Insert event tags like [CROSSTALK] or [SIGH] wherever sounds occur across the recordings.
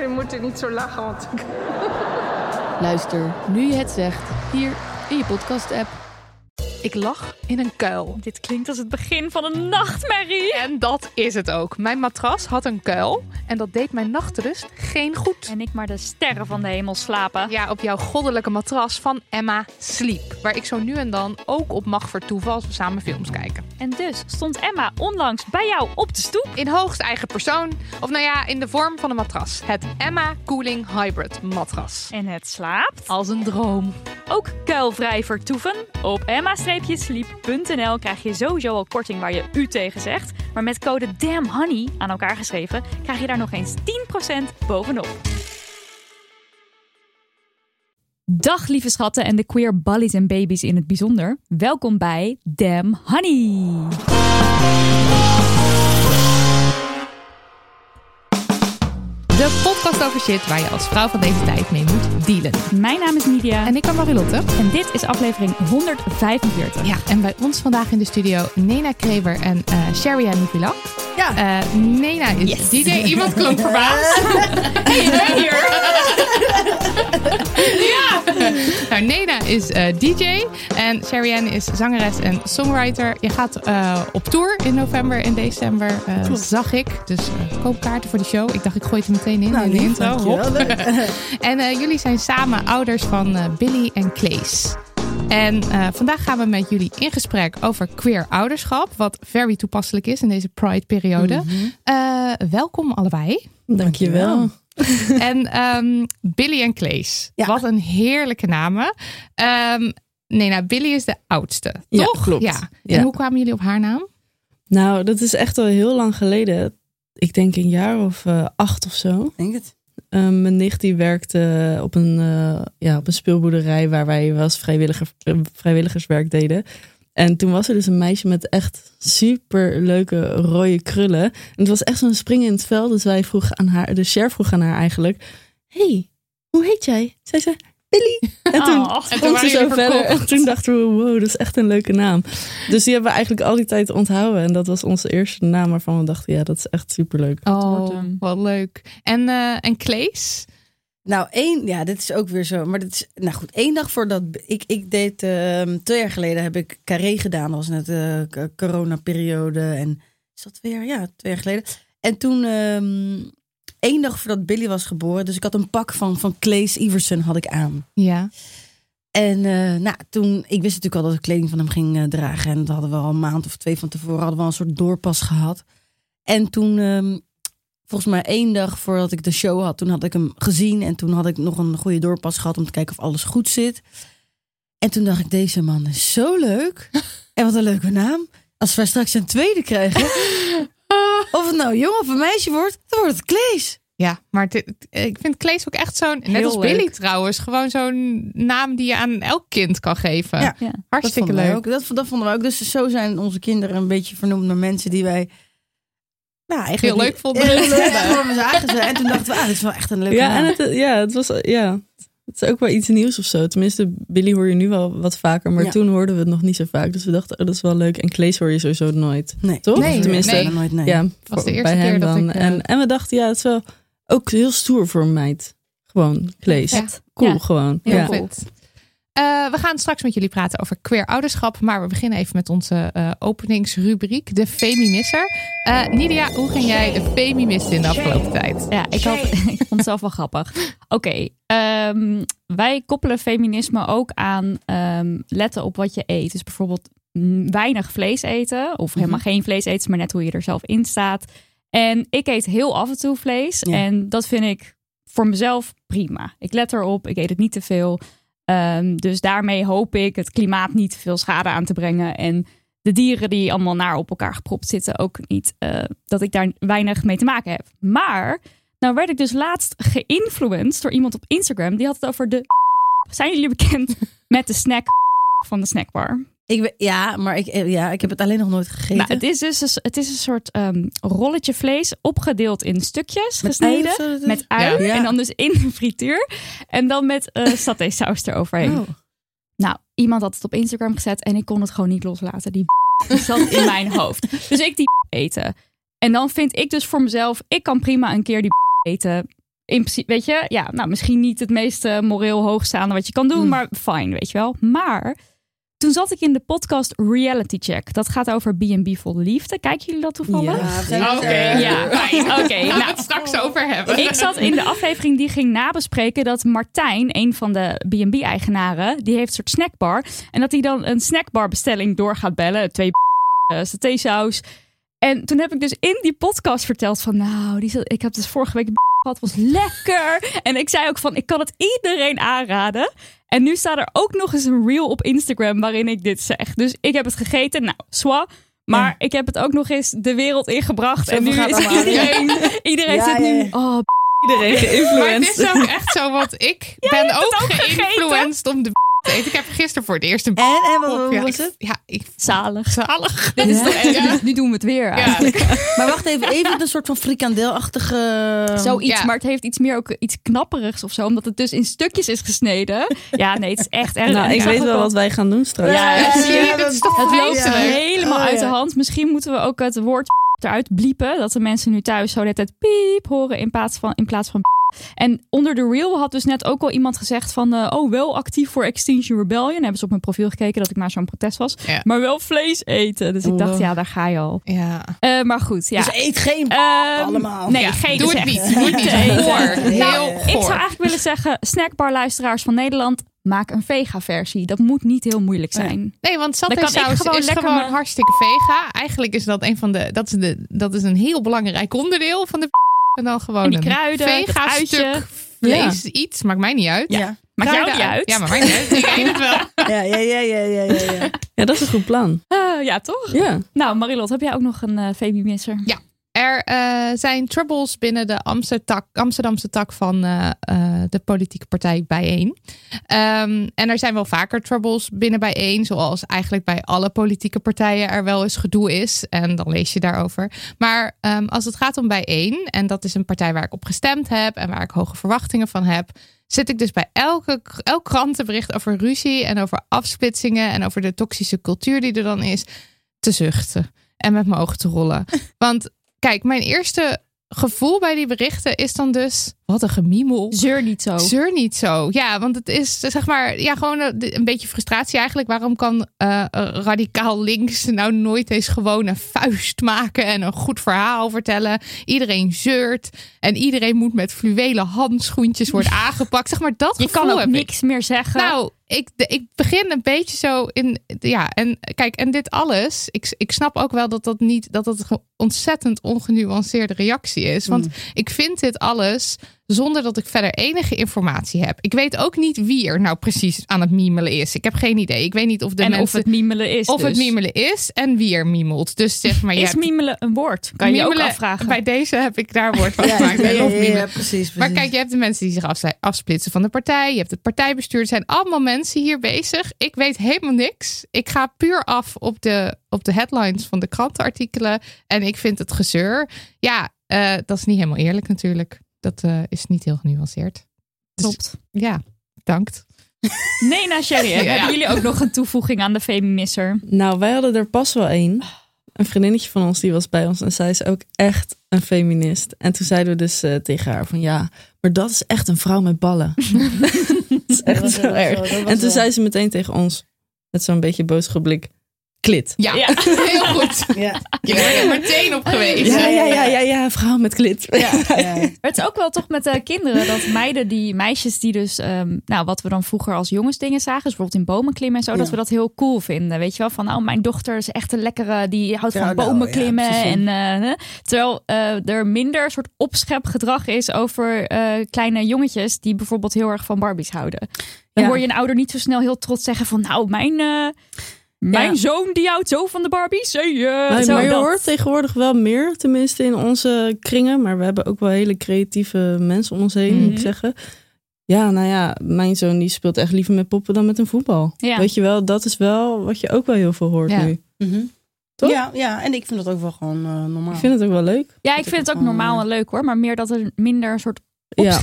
Jullie moeten niet zo lachen, want ik... Luister nu je het zegt hier in je podcast-app. Ik lag in een kuil. Dit klinkt als het begin van een nachtmerrie. En dat is het ook. Mijn matras had een kuil en dat deed mijn nachtrust geen goed. En ik maar de sterren van de hemel slapen. Ja, op jouw goddelijke matras van Emma Sleep. Waar ik zo nu en dan ook op mag vertoeven als we samen films kijken. En dus stond Emma onlangs bij jou op de stoep. In hoogst eigen persoon. Of nou ja, in de vorm van een matras. Het Emma Cooling Hybrid matras. En het slaapt. Als een droom. Ook kuilvrij vertoeven. Op emma-sleep.nl krijg je sowieso al korting waar je u tegen zegt. Maar met code DAMNHONEY aan elkaar geschreven krijg je daar nog eens 10% bovenop. Dag lieve schatten en de queer ballies en baby's in het bijzonder. Welkom bij Damn Honey. De podcast over shit waar je als vrouw van deze tijd mee moet dealen. Mijn naam is Nidia En ik ben Marilotte. en dit is aflevering 145. Ja, en bij ons vandaag in de studio Nena Kreber en Ann Villa. Ja. Eh, Nena is DJ. Iemand klonk verbaasd. [LAUGHS] hey, je bent hier. [LAUGHS] ja. [LAUGHS] Nou, Nena is eh, DJ en Sherry Ann is zangeres en songwriter. Je gaat eh, op tour in november en december, eh, zag ik. Dus koop kaarten voor de show. Ik dacht, ik gooi het er meteen in in de intro. Hop. [LAUGHS] [LAUGHS] En jullie zijn samen ouders van Billy en Claes. En vandaag gaan we met jullie in gesprek over queer ouderschap. Wat very toepasselijk is in deze Pride-periode. Eh, welkom allebei. Dankjewel. [LAUGHS] en ehm, Billy en Claes. Ja. Wat een heerlijke namen. Ehm, nee, nou, Billy is de oudste, Ja, toch? klopt. Ja. En Ja. hoe kwamen jullie op haar naam? Nou, dat is echt al heel lang geleden. Ik denk een jaar of eh, acht of zo. Denk het. Eh, mijn nicht die werkte op een, eh, ja, op een speelboerderij waar wij wel eens vrijwilliger, eh, vrijwilligerswerk deden. En toen was er dus een meisje met echt super leuke rode krullen. En het was echt zo'n spring in het veld. Dus wij vroegen aan haar, de chef vroeg aan haar eigenlijk: hey, hoe heet jij? Zij zei: Billy. En toen Oh. En toen ze zo verder. En toen dachten we: wow, dat is echt een leuke naam. Dus die hebben we eigenlijk al die tijd onthouden. En dat was onze eerste naam waarvan we dachten: ja, dat is echt super leuk. wordt Oh, wat leuk. En, eh en Claes? Nou, één, ja, dit is ook weer zo. Maar dit is, nou goed, één dag voordat ik, ik deed, ehm, twee jaar geleden heb ik carré gedaan. Dat was net de uh, coronaperiode. En is dat twee jaar? Ja, twee jaar geleden. En toen, ehm, één dag voordat Billy was geboren. Dus ik had een pak van, van Claes Iverson had ik aan. Ja. En eh, nou, toen, ik wist natuurlijk al dat ik kleding van hem ging eh, dragen. En dat hadden we al een maand of twee van tevoren hadden we al een soort doorpas gehad. En toen, ehm, volgens mij één dag voordat ik de show had, toen had ik hem gezien. En toen had ik nog een goede doorpas gehad om te kijken of alles goed zit. En toen dacht ik, deze man is zo leuk. [LAUGHS] en wat een leuke naam. Als wij straks een tweede krijgen, [LAUGHS] of het nou een jongen of een meisje wordt, dan wordt het Klees. Ja, maar het- ik vind Claes ook echt zo'n, net als Billy leuk. trouwens, gewoon zo'n naam die je aan elk kind kan geven. Ja. Ja. Dat Hartstikke leuk. ook. Dat, dat vonden we ook. Dus zo zijn onze kinderen een beetje vernoemd naar mensen die wij nou, eigenlijk Heel leuk vonden. Heel leuk voor me [LAUGHS] zagen ze. En toen dachten we, ah, dit is wel echt een leuke Ja, naam. en het, ja, het was, ja, het is ook wel iets nieuws of zo. Tenminste, Billy hoor je nu wel wat vaker, maar Ja. toen hoorden we het nog niet zo vaak. Dus we dachten, oh, dat is wel leuk. En Klees hoor je sooieso nooit. Nee, Toch? Nee, Tenminste, nee. nooit, nee. ja, was voor- de eerste bij keer dat dan. ik, eh, en, en we dachten, ja, het is wel ook heel stoer voor een meid. Gewoon, Klees. Ja. Cool, Ja. gewoon. Heel ja. cool. Eh, we gaan straks met jullie praten over queer ouderschap. Maar we beginnen even met onze eh, openingsrubriek, de Femimisser. Eh Nidia, hoe ging jij de Femimist in de afgelopen tijd? Ja, ik, had, [LAUGHS] ik vond het zelf wel grappig. Oké, ehm, wij koppelen feminisme ook aan ehm, letten op wat je eet. Dus bijvoorbeeld weinig vlees eten. Of helemaal geen vlees eten, maar net hoe je er zelf in staat. En ik eet heel af en toe vlees. Ja. En dat vind ik voor mezelf prima. Ik let erop, ik eet het niet te veel. Ehm, dus daarmee hoop ik het klimaat niet veel schade aan te brengen. En de dieren die allemaal naar op elkaar gepropt zitten ook niet. eh, dat ik daar weinig mee te maken heb. Maar Nou werd ik dus laatst geïnfluenced door iemand op Instagram. Die had het over de... [LAUGHS] Zijn jullie bekend met de snack [LAUGHS] van de snackbar? Ik, ja, maar ik, eh, ja, ik heb het alleen nog nooit gegeten. Nou, het is dus een, het is een soort ehm, rolletje vlees opgedeeld in stukjes Met gesneden. met ui Ja. en dan dus in de frituur. En dan met eh [LAUGHS] satésaus eroverheen. Oh. Nou, iemand had het op Instagram gezet en ik kon het gewoon niet loslaten. Die [LAUGHS] zat in mijn hoofd. Dus ik die [LAUGHS] eten. En dan vind ik dus voor mezelf, ik kan prima een keer die eten. In principe, weet je, ja, nou misschien niet het meest moreel hoogstaande wat je kan doen, Mm. maar fijn, weet je wel. Maar toen zat ik in de podcast Reality Check. Dat gaat over B&B vol liefde. Kijken jullie dat toevallig? Ja, Oké, Ja, fijn. Oké, we nou, het straks over hebben. ik zat in de aflevering die ging nabespreken dat Martijn, een van de B&B-eigenaren, die heeft een soort snackbar. En dat hij dan een snackbar-bestelling door gaat bellen. Twee [LAUGHS] uh, satésaus. En toen heb ik dus in die podcast verteld van, nou, die, ik heb dus vorige week gehad, was lekker. En ik zei ook van, ik kan het iedereen aanraden. En nu staat er ook nog eens een reel op Instagram waarin ik dit zeg. Dus ik heb het gegeten, nou, swa. Maar Ja. ik heb het ook nog eens de wereld ingebracht. En nu is iedereen, iedereen Ja, zit nu, ja. oh, Iedereen Maar het geïnfluenced. is ook echt zo, want ik [LAUGHS] ben ook ook geïnfluenced om de te eten. Ik heb gisteren voor het eerst een En, en wat, wat ja, was ik- het? Ja, ik zalig. zalig. Dit is Ja. toch echt, nu doen we het weer. [LAUGHS] Maar wacht even, even een soort van frikandelachtige... [LAUGHS] Zoiets, Ja. maar het heeft iets meer ook iets knapperigs of zo. Omdat het dus in stukjes is gesneden. Ja, nee, het is echt erg. Nou, ik weet wel wat wij gaan doen straks. Ja, zie je? Het loopt helemaal Oh, uit de hand. Misschien moeten we ook het woord eruit bliepen. Dat de mensen nu thuis zo hele tijd piep horen in plaats van, in plaats van en onder de reel had dus net ook al iemand gezegd van... eh, oh, wel actief voor Extinction Rebellion. Hebben ze op mijn profiel gekeken dat ik maar zo'n protest was. Ja. Maar wel vlees eten. Dus ik dacht, ja, daar ga je al. Ja. Eh, maar goed, ja. Dus eet geen Ehm, allemaal. Nee, Ja, geen doe het niet. Doe het. Goor. Nou, Heel Ik zou eigenlijk willen zeggen, snackbar-luisteraars van Nederland, maak een vega-versie. Dat moet niet heel moeilijk zijn. Nee, want satésaus gewoon is lekker gewoon hartstikke vega. Eigenlijk is dat een van de dat is de dat is een heel belangrijk onderdeel van de [LAUGHS] en dan gewoon En die een kruiden, dat vega uitje. stuk vlees iets maakt mij niet uit. Ja. Maakt jou niet uit? Ja, maar mij niet uit. Ik eet het wel. [LAUGHS] Ja, ja, ja, ja, ja, ja, ja. Ja, dat is een goed plan. Eh, ja, toch? Ja. Nou, Marilot, heb jij ook nog een uh, misser Er eh, zijn troubles binnen de Amsterdam- Amsterdamse tak van eh, eh, de politieke partij Bijeen. Ehm, en er zijn wel vaker troubles binnen Bijeen, zoals eigenlijk bij alle politieke partijen er wel eens gedoe is. En dan lees je daarover. Maar ehm, als het gaat om Bijeen, en dat is een partij waar ik op gestemd heb en waar ik hoge verwachtingen van heb, zit ik dus bij elke, elk krantenbericht over ruzie en over afsplitsingen en over de toxische cultuur die er dan is, te zuchten en met mijn ogen te rollen. [LAUGHS] Want kijk, mijn eerste gevoel bij die berichten is dan dus, wat een gemiemel. Zeur niet zo. Zeur niet zo. Ja, want het is zeg maar, ja, gewoon een, een beetje frustratie eigenlijk. Waarom kan uh, radicaal links nou nooit eens gewoon een vuist maken en een goed verhaal vertellen? Iedereen zeurt en iedereen moet met fluwelen handschoentjes worden [LAUGHS] aangepakt. Zeg maar, dat Je gevoel kan ook niks ik. meer zeggen. Nou, ik, ik begin een beetje zo in. Ja, en kijk, en dit alles. Ik, ik snap ook wel dat dat niet. dat dat een ontzettend ongenuanceerde reactie is. Want Mm. ik vind dit alles zonder dat ik verder enige informatie heb. Ik weet ook niet wie er nou precies aan het mimelen is. Ik heb geen idee. Ik weet niet of de en mensen. of het mimelen is. of dus. het mimelen is en wie er mimelt. Dus zeg maar, je Is hebt- mimelen een woord? Kan je je ook afvragen. Bij deze heb ik daar woord van Ja, gemaakt. ja, I ja, love ja, mimelen. ja, precies, precies. Maar kijk, je hebt de mensen die zich afsplitsen van de partij. Je hebt het partijbestuur. Er zijn allemaal mensen hier bezig. Ik weet helemaal niks. Ik ga puur af op de, op de headlines van de krantenartikelen. En ik vind het gezeur. Ja, eh, dat is niet helemaal eerlijk natuurlijk. Dat eh, is niet heel genuanceerd. Dus, Klopt. Ja, bedankt. [LAUGHS] Nee, nou Sherry, Ja. hebben jullie ook nog een toevoeging aan de femimisser? Nou, wij hadden er pas wel één. Een vriendinnetje van ons die was bij ons en zij is ook echt een feminist. En toen zeiden we dus eh, tegen haar van ja, maar dat is echt een vrouw met ballen. [LAUGHS] dat is echt zo erg. En toen wel- zei ze meteen tegen ons, met zo'n beetje boos blik, klit. Ja, Ja. [LAUGHS] heel goed. Ja. Je wordt er meteen op geweest. Ja, ja, ja, ja, ja, vrouw met klit. Ja, [LAUGHS] ja. Het is ook wel toch met de kinderen dat meiden, die meisjes die dus, ehm, nou wat we dan vroeger als jongensdingen zagen, dus bijvoorbeeld in bomen klimmen en zo, Ja. dat we dat heel cool vinden. Weet je wel, van nou mijn dochter is echt een lekkere, die houdt Ja, van nou, bomen klimmen. en, eh, terwijl eh, er minder soort opschepgedrag is over eh, kleine jongetjes die bijvoorbeeld heel erg van Barbies houden. Dan Ja. hoor je een ouder niet zo snel heel trots zeggen van nou mijn... Mijn zoon die houdt zo van de Barbie. Zie je. Maar, Zo maar je dat. hoort tegenwoordig wel meer, tenminste in onze kringen. Maar we hebben ook wel hele creatieve mensen om ons heen, moet ik Mhm. zeggen. Ja, nou ja, mijn zoon die speelt echt liever met poppen dan met een voetbal. Ja. Weet je wel, dat is wel wat je ook wel heel veel hoort Ja. nu. Mhm. Toch? Ja, ja, en ik vind dat ook wel gewoon eh, normaal. Ik vind het ook wel leuk. Ja, ik vind het ook normaal en leuk hoor. Maar meer dat er minder een soort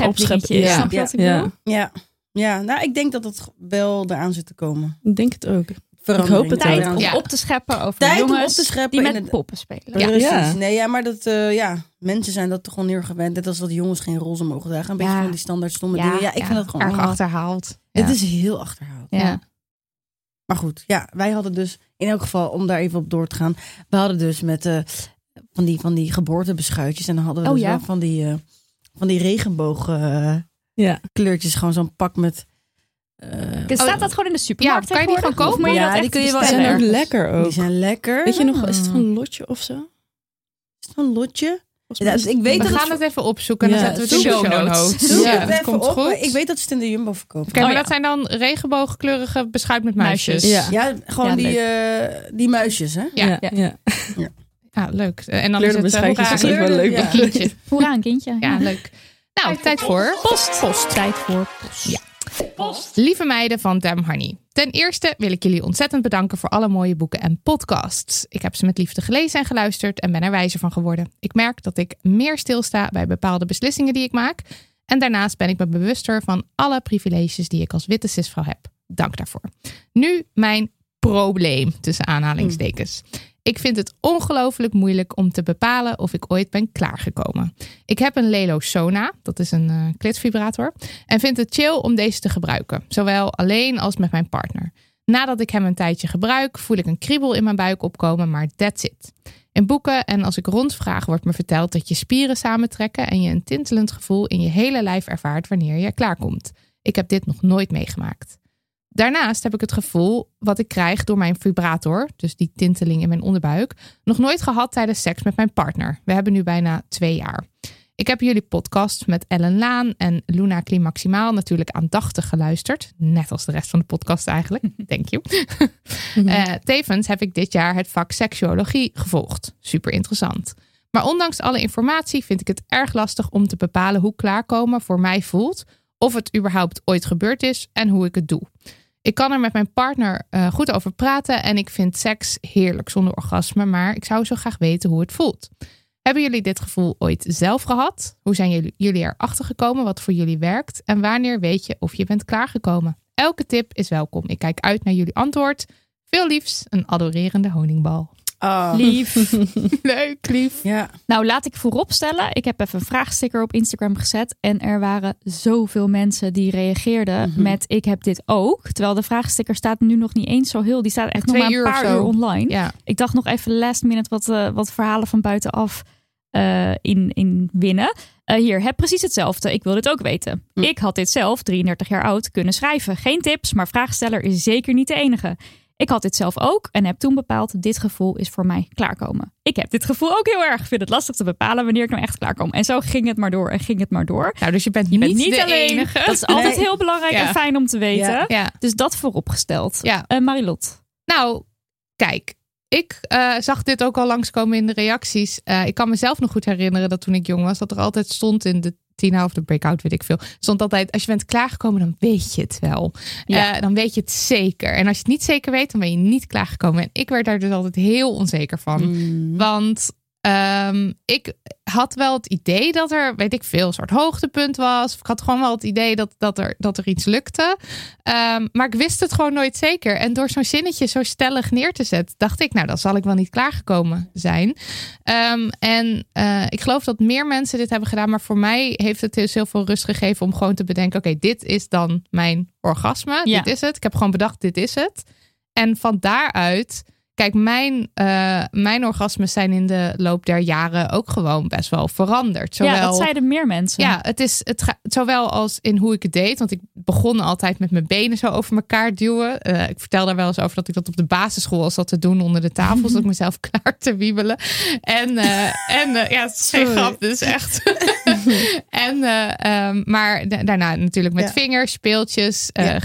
opschep is. ja. Snap je wat ik Ja. bedoel? Ja. ja, nou, ik denk dat het wel eraan zit te komen. Ik denk het ook. Verandering hoop het. Tijd om. Ja. op te scheppen over Tijd om jongens op te scheppen die in met poppen spelen. Precies. Ja. Nee, ja, maar dat, eh, ja, mensen zijn dat toch gewoon heel gewend. Net als dat jongens geen roze mogen dragen. Een beetje van die standaard stomme Ja, dingen. Ja, ik vind dat gewoon erg achterhaald. Het is heel achterhaald. Ja. Maar goed, ja, wij hadden dus, in elk geval, om daar even op door te gaan. We hadden dus met eh, van, die, van die geboortebeschuitjes. En dan hadden we Oh, dus ja. wel van die, eh, van die regenboog eh, Ja. kleurtjes. Gewoon zo'n pak met... eh, Staat Oh, dat gewoon in de supermarkt ja, kan je die gewoon kopen? dat Ja, die kun je wel Die zijn ook lekker ook. die zijn lekker. Weet je nog, is het Ah. van Lotje of zo? Is het van Lotje? Ja, dus ik weet We dat gaan het... het even opzoeken en dan Ja, zetten we het in de show notes. Zoek Ja, het dat even komt op. goed. Ik weet dat ze het in de Jumbo verkopen. Kijk, maar Oh, dat zijn dan regenboogkleurige beschuit met muisjes. Muisjes. Ja. Ja, gewoon Ja, die, eh, die muisjes, hè? Ja. Ja, Ja. ja. Ja, leuk. En dan is het eh, is hoera, wel leuk. Ja. kindje. Hoera, een kindje. Ja, leuk. Nou, tijd voor Post. Post. Tijd voor post. Ja. Lieve meiden van Damn Honey. Ten eerste wil ik jullie ontzettend bedanken voor alle mooie boeken en podcasts. Ik heb ze met liefde gelezen en geluisterd en ben er wijzer van geworden. Ik merk dat ik meer stilsta bij bepaalde beslissingen die ik maak. En daarnaast ben ik me bewuster van alle privileges die ik als witte cisvrouw heb. Dank daarvoor. Nu mijn probleem tussen aanhalingstekens. Ik vind het ongelooflijk moeilijk om te bepalen of ik ooit ben klaargekomen. Ik heb een Lelo Sona, dat is een eh klitvibrator, en vind het chill om deze te gebruiken, zowel alleen als met mijn partner. Nadat ik hem een tijdje gebruik, voel ik een kriebel in mijn buik opkomen, maar that's it. In boeken en als ik rondvraag wordt me verteld dat je spieren samentrekken en je een tintelend gevoel in je hele lijf ervaart wanneer je klaarkomt. Ik heb dit nog nooit meegemaakt. Daarnaast heb ik het gevoel wat ik krijg door mijn vibrator, dus die tinteling in mijn onderbuik, nog nooit gehad tijdens seks met mijn partner. We hebben nu bijna twee jaar. Ik heb jullie podcast met Ellen Laan en Luna Climaximaal natuurlijk aandachtig geluisterd. Net als de rest van de podcast eigenlijk. [LAUGHS] Thank you. [LAUGHS] Eh, tevens heb ik dit jaar het vak seksuologie gevolgd. Super interessant. Maar ondanks alle informatie vind ik het erg lastig om te bepalen hoe klaarkomen voor mij voelt. Of het überhaupt ooit gebeurd is en hoe ik het doe. Ik kan er met mijn partner eh, goed over praten en ik vind seks heerlijk zonder orgasme, maar ik zou zo graag weten hoe het voelt. Hebben jullie dit gevoel ooit zelf gehad? Hoe zijn jullie, jullie erachter gekomen wat voor jullie werkt? En wanneer weet je of je bent klaargekomen? Elke tip is welkom. Ik kijk uit naar jullie antwoord. Veel liefs, een adorerende honingbal. Oh. Lief. [LAUGHS] Leuk, lief. Ja. Nou, laat ik vooropstellen. Ik heb even een vraagsticker op Instagram gezet. En er waren zoveel mensen die reageerden Mhm. met ik heb dit ook. Terwijl de vraagsticker staat nu nog niet eens zo heel. Die staat echt nog maar een paar uur online. Ja, Ik dacht nog even last minute wat, eh, wat verhalen van buitenaf eh, in, in winnen. Eh, hier, heb precies hetzelfde. Ik wil dit ook weten. Hm. Ik had dit zelf, 33 jaar oud, kunnen schrijven. Geen tips, maar vraagsteller is zeker niet de enige. Ik had dit zelf ook en heb toen bepaald, dit gevoel is voor mij klaarkomen. Ik heb dit gevoel ook heel erg. Ik vind het lastig te bepalen wanneer ik nou echt klaarkom. En zo ging het maar door en ging het maar door. nou, dus je bent, Je niet, bent niet de alleen. enige. Dat is altijd Nee. heel belangrijk Ja. en fijn om te weten. Ja. Ja, Dus dat vooropgesteld. ja. Eh, Marilot. Nou, kijk. Ik eh, zag dit ook al langskomen in de reacties. Eh, ik kan mezelf nog goed herinneren dat toen ik jong was, dat er altijd stond in de Tina of de breakout, weet ik veel. Stond altijd, als je bent klaargekomen, dan weet je het wel. Ja. Eh, dan weet je het zeker. En als je het niet zeker weet, dan ben je niet klaargekomen. En ik werd daar dus altijd heel onzeker van. Mm. Want ehm, ik had wel het idee dat er, weet ik veel, een soort hoogtepunt was. Ik had gewoon wel het idee dat, dat, er, dat er iets lukte. Ehm, maar ik wist het gewoon nooit zeker. En door zo'n zinnetje zo stellig neer te zetten, dacht ik, nou, dan zal ik wel niet klaargekomen zijn. Ehm, en eh, ik geloof dat meer mensen dit hebben gedaan. Maar voor mij heeft het dus heel veel rust gegeven om gewoon te bedenken: oké, dit is dan mijn orgasme. Ja. Dit is het. Ik heb gewoon bedacht, dit is het. En van daaruit. Kijk, mijn, eh, mijn orgasmes zijn in de loop der jaren ook gewoon best wel veranderd. Zowel, Ja, dat zeiden meer mensen. ja, het is het ga- zowel als in hoe ik het deed. Want ik begon altijd met mijn benen zo over elkaar duwen. Eh, ik vertel daar wel eens over dat ik dat op de basisschool was dat te doen onder de tafel. zodat ik mezelf [LAUGHS] klaar te wiebelen. En, eh, en ja, het is geen grap, dus echt. [LAUGHS] en, eh, ehm, maar da- daarna natuurlijk met Ja. vingers, speeltjes. Ja.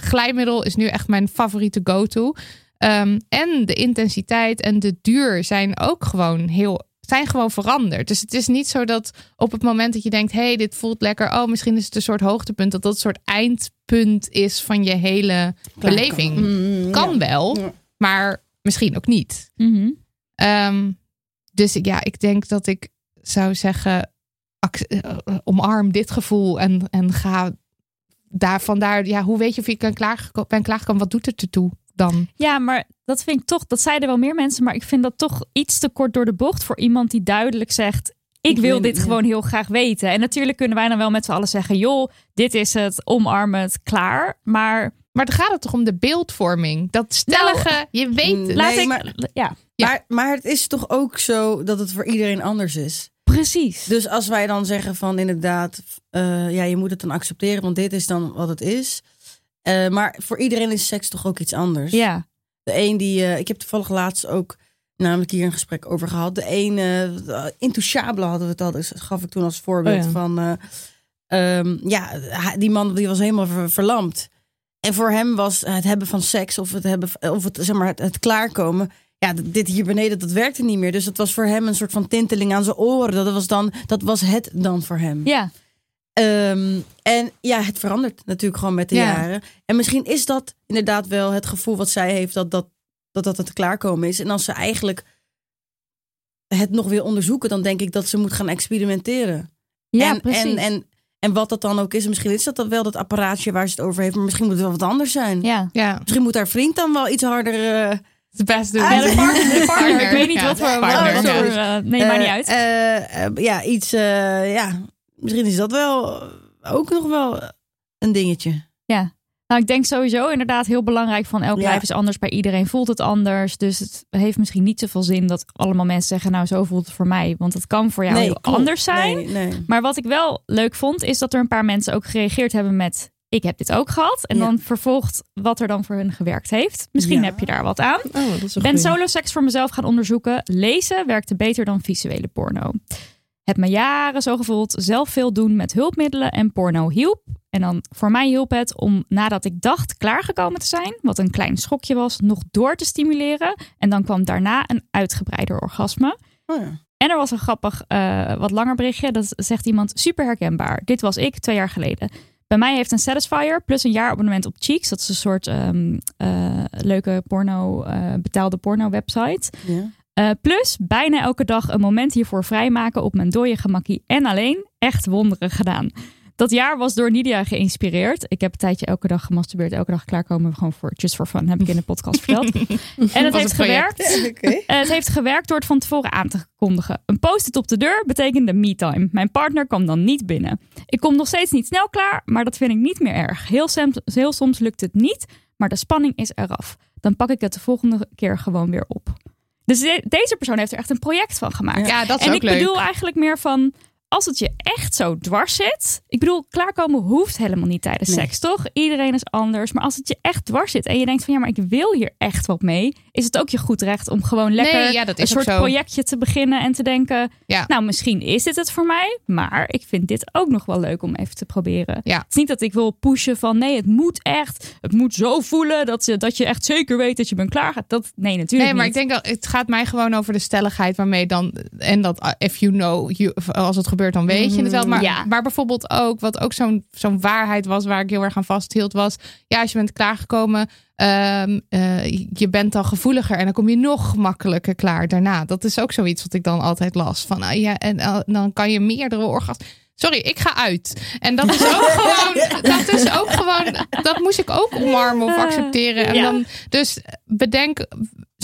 glijmiddel is nu echt mijn favoriete go-to. Ehm, en de intensiteit en de duur zijn ook gewoon heel zijn gewoon veranderd. Dus het is niet zo dat op het moment dat je denkt, hey, dit voelt lekker. Oh, misschien is het een soort hoogtepunt. Dat dat een soort eindpunt is van je hele beleving. Mm, Kan ja. wel, Ja. maar misschien ook niet. Mhm. Ehm, dus ja, ik denk dat ik zou zeggen, eh, omarm dit gevoel en, en ga daar vandaar. Ja, hoe weet je of je kan klaar, ben klaargekomen? Wat doet het ertoe dan? Ja, maar dat vind ik toch, dat zeiden wel meer mensen, maar ik vind dat toch iets te kort door de bocht voor iemand die duidelijk zegt: Ik, Ik wil dit gewoon heel graag weten. En natuurlijk kunnen wij dan wel met z'n allen zeggen: joh, dit is het, omarm het, klaar. Maar Maar dan gaat het toch om de beeldvorming? Dat stellige, je weet het. Nee, laat ik, maar- ja, Ja. Maar, maar het is toch ook zo dat het voor iedereen anders is. precies. Dus als wij dan zeggen van inderdaad, eh, ja, je moet het dan accepteren, want dit is dan wat het is. Eh, maar voor iedereen is seks toch ook iets anders. ja, De een die, eh, ik heb toevallig laatst ook namelijk hier een gesprek over gehad. De een, eh intouchable hadden we het al, dus dat gaf ik toen als voorbeeld Oh ja. van, eh, ehm, ja, die man die was helemaal ver- verlamd. En voor hem was het hebben van seks of het hebben, of het, zeg maar, het, het klaarkomen. Ja, dit hier beneden, dat werkte niet meer. Dus het was voor hem een soort van tinteling aan zijn oren. Dat was dan, dat was het dan voor hem. ja, Ehm, en ja, het verandert natuurlijk gewoon met de Ja. jaren. En misschien is dat inderdaad wel het gevoel wat zij heeft dat dat, dat, dat het klaarkomen is. En als ze eigenlijk het nog wil onderzoeken, dan denk ik dat ze moet gaan experimenteren. ja, en, precies. En, en, en wat dat dan ook is, misschien is dat dan wel dat apparaatje waar ze het over heeft, maar misschien moet het wel wat anders zijn. ja. Ja, Misschien moet haar vriend dan wel iets harder. eh, het best doen. Ah, de partner, De [LAUGHS] partner, ik weet niet Ja, wat voor... partner, wat ja. voor, eh, nee, maakt niet uit. eh, eh, ja, iets. eh, ja, misschien is dat wel ook nog wel een dingetje. Nou, ik denk sowieso inderdaad heel belangrijk van elk Ja. lijf is anders. Bij iedereen voelt het anders. Dus het heeft misschien niet zoveel zin dat allemaal mensen zeggen... nou, zo voelt het voor mij. Want het kan voor jou heel klopt. anders zijn. Nee, nee. Maar wat ik wel leuk vond, is dat er een paar mensen ook gereageerd hebben met... ik heb dit ook gehad. En Ja. dan vervolgt wat er dan voor hun gewerkt heeft. Misschien Ja. heb je daar wat aan. Oh, dat ben solo seks voor mezelf gaan onderzoeken. Lezen werkte beter dan visuele porno. Heb me jaren zo gevoeld. Zelf veel doen met hulpmiddelen en porno hielp. En dan voor mij hielp het om nadat ik dacht klaargekomen te zijn, wat een klein schokje was, nog door te stimuleren. En dan kwam daarna een uitgebreider orgasme. Oh ja. En er was een grappig, eh, wat langer berichtje. Dat zegt iemand super herkenbaar. Dit was ik twee jaar geleden. Bij mij heeft een Satisfier plus een jaarabonnement op Cheeks. Dat is een soort ehm, eh, leuke porno, eh, betaalde porno website. Ja. Eh, plus bijna elke dag een moment hiervoor vrijmaken op mijn dode gemakkie en alleen echt wonderen gedaan. Dat jaar was door Nidia geïnspireerd. Ik heb een tijdje elke dag gemasturbeerd, elke dag klaarkomen. Gewoon voor just for fun, heb ik in de podcast verteld. [LAUGHS] En het heeft gewerkt. [LAUGHS] Eh, het heeft gewerkt door het van tevoren aan te kondigen. Een post-it op de deur betekende me-time. Mijn partner kwam dan niet binnen. Ik kom nog steeds niet snel klaar, maar dat vind ik niet meer erg. Heel soms lukt het niet, maar de spanning is eraf. Dan pak ik het de volgende keer gewoon weer op. Dus de- deze persoon heeft er echt een project van gemaakt. Ja, dat is en ook ik leuk. bedoel eigenlijk meer van... Als het je echt zo dwars zit. Ik bedoel, klaarkomen hoeft helemaal niet tijdens Nee. seks, toch? Iedereen is anders. Maar als het je echt dwars zit en je denkt van ja, maar ik wil hier echt wat mee. Is het ook je goed recht om gewoon lekker Nee, ja, dat een soort projectje te beginnen en te denken. Ja. Nou, misschien is dit het voor mij. Maar ik vind dit ook nog wel leuk om even te proberen. Ja. Het is niet dat ik wil pushen van nee, het moet echt. Het moet zo voelen dat, je dat je echt zeker weet dat je bent klaar. Dat, nee, natuurlijk Nee, maar niet. ik denk dat het gaat mij gewoon over de stelligheid waarmee dan en dat uh, if you know, you, als het gebeurt dan weet je het wel. Maar, Ja. maar bijvoorbeeld ook wat ook zo'n zo'n waarheid was waar ik heel erg aan vasthield was, ja, als je bent klaargekomen, ehm, eh, je bent dan gevoeliger en dan kom je nog makkelijker klaar daarna. Dat is ook zoiets wat ik dan altijd las van, ah, ja, en eh, dan kan je meerdere orgasmen. Sorry, ik ga uit. En dat is ook [LAUGHS] gewoon, dat is ook gewoon, dat moest ik ook omarmen of accepteren. En Ja. dan, dus bedenk,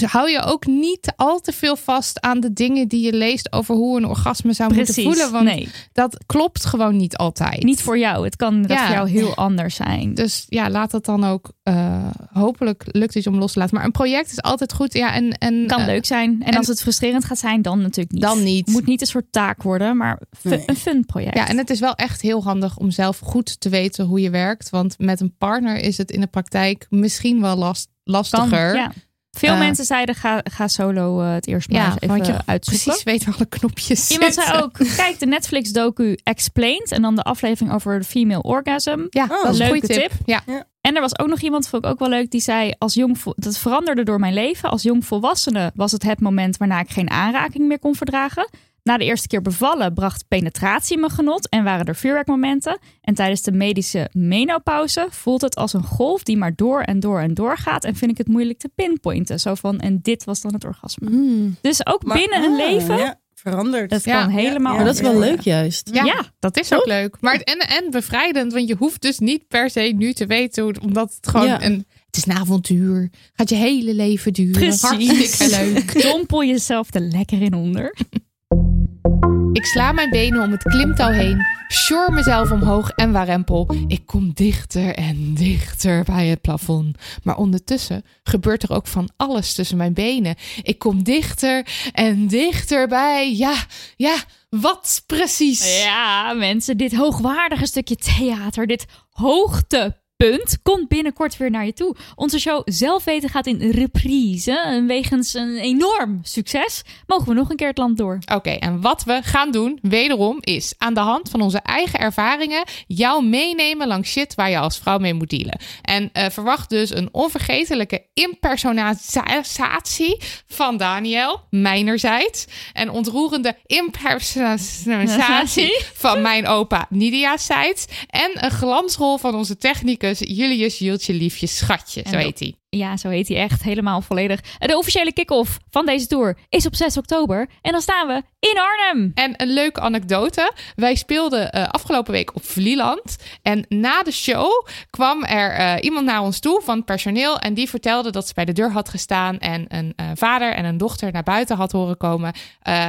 hou je ook niet al te veel vast aan de dingen die je leest over hoe een orgasme zou Precies. moeten voelen. Want nee, dat klopt gewoon niet altijd. niet voor jou. Het kan Ja. voor jou heel anders zijn. Dus ja, laat dat dan ook. eh, hopelijk lukt het je om los te laten. Maar een project is altijd goed. Ja, en, en kan eh, leuk zijn. En, en- als het frustrerend gaat zijn, dan natuurlijk niet. Dan niet. Het moet niet een soort taak worden, maar Nee. een fun project. Ja, en het is wel echt heel handig om zelf goed te weten hoe je werkt. Want met een partner is het in de praktijk misschien wel last, lastiger. ja. Veel Eh, mensen zeiden, ga, ga solo eh, het eerst maar Ja, eens even want je uitzoeken. precies weet waar alle knopjes Iemand zitten. zei ook, kijk de Netflix docu Explained en dan de aflevering over de female orgasm. Ja, Oh, dat is een leuke goede tip. tip. Ja. En En er was ook nog iemand, vond ik ook wel leuk, die zei: als jong, dat veranderde door mijn leven. Als jong volwassene was het het moment waarna ik geen aanraking meer kon verdragen. Na de eerste keer bevallen bracht penetratie me genot en waren er vuurwerkmomenten. En tijdens de medische menopauze voelt het als een golf die maar door en door en door gaat. En vind ik het moeilijk te pinpointen. Zo van, en dit was dan het orgasme. Dus ook Maar- binnen een ah, leven, Ja, veranderd. het Ja, kan helemaal. Maar dat is wel leuk juist. Ja, Ja. dat is ook leuk. Maar het- en, en bevrijdend, want je hoeft dus niet per se nu te weten, hoe, omdat het gewoon Ja. een. Het is een avontuur. Gaat je hele leven duren. Precies. Hartstikke leuk. [LAUGHS] Dompel jezelf er lekker in onder. Ik sla mijn benen om het klimtouw heen, sjor mezelf omhoog en warempel. Ik kom dichter en dichter bij het plafond. Maar ondertussen gebeurt er ook van alles tussen mijn benen. Ik kom dichter en dichter bij. Ja, ja, wat precies? Ja, mensen, dit hoogwaardige stukje theater, dit hoogtepunt, komt binnenkort weer naar je toe. Onze show Zelf Weten gaat in reprise. En wegens een enorm succes mogen we nog een keer het land door. Oké, en wat we gaan doen, wederom, is aan de hand van onze eigen ervaringen jou meenemen langs shit waar je als vrouw mee moet dealen. En eh, verwacht dus een onvergetelijke impersonatie van Daniel, mijnerzijds. En ontroerende impersonatie [LAUGHS] van mijn opa Nidia's zijds. En een glansrol van onze technicus Julius Jultje Liefje Schatje, En zo heet hij. Ja, zo heet hij echt helemaal volledig. De officiële kick-off van deze tour is op 6 oktober. En dan staan we in Arnhem. En een leuke anekdote. Wij speelden eh, afgelopen week op Vlieland. En na de show kwam er eh, iemand naar ons toe van het personeel. En die vertelde dat ze bij de deur had gestaan. En een eh, vader en een dochter naar buiten had horen komen.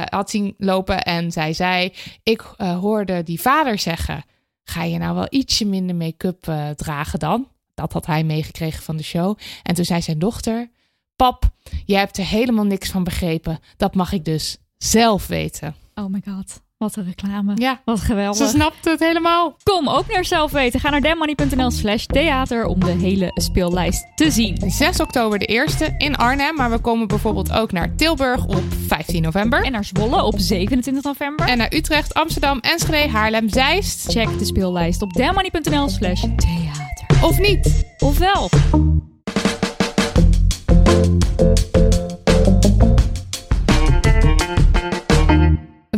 had zien lopen. En zij zei: Ik hoorde die vader zeggen: Ga je nou wel ietsje minder make-up eh, dragen dan? Dat had hij meegekregen van de show. En toen zei zijn dochter: Pap, jij hebt er helemaal niks van begrepen. Dat mag ik dus zelf weten. Oh my god, wat een reclame. Ja, Wat geweldig. ze snapt het helemaal. Kom ook naar zelf weten. Ga naar demmoney.nl slash theater om de hele speellijst te zien. 6 oktober de eerste in Arnhem. Maar we komen bijvoorbeeld ook naar Tilburg op 15 november. En naar Zwolle op 27 november. En naar Utrecht, Amsterdam, Enschede, Haarlem, Zeist. check de speellijst op demmoney.nl slash theater. Of niet. Ofwel.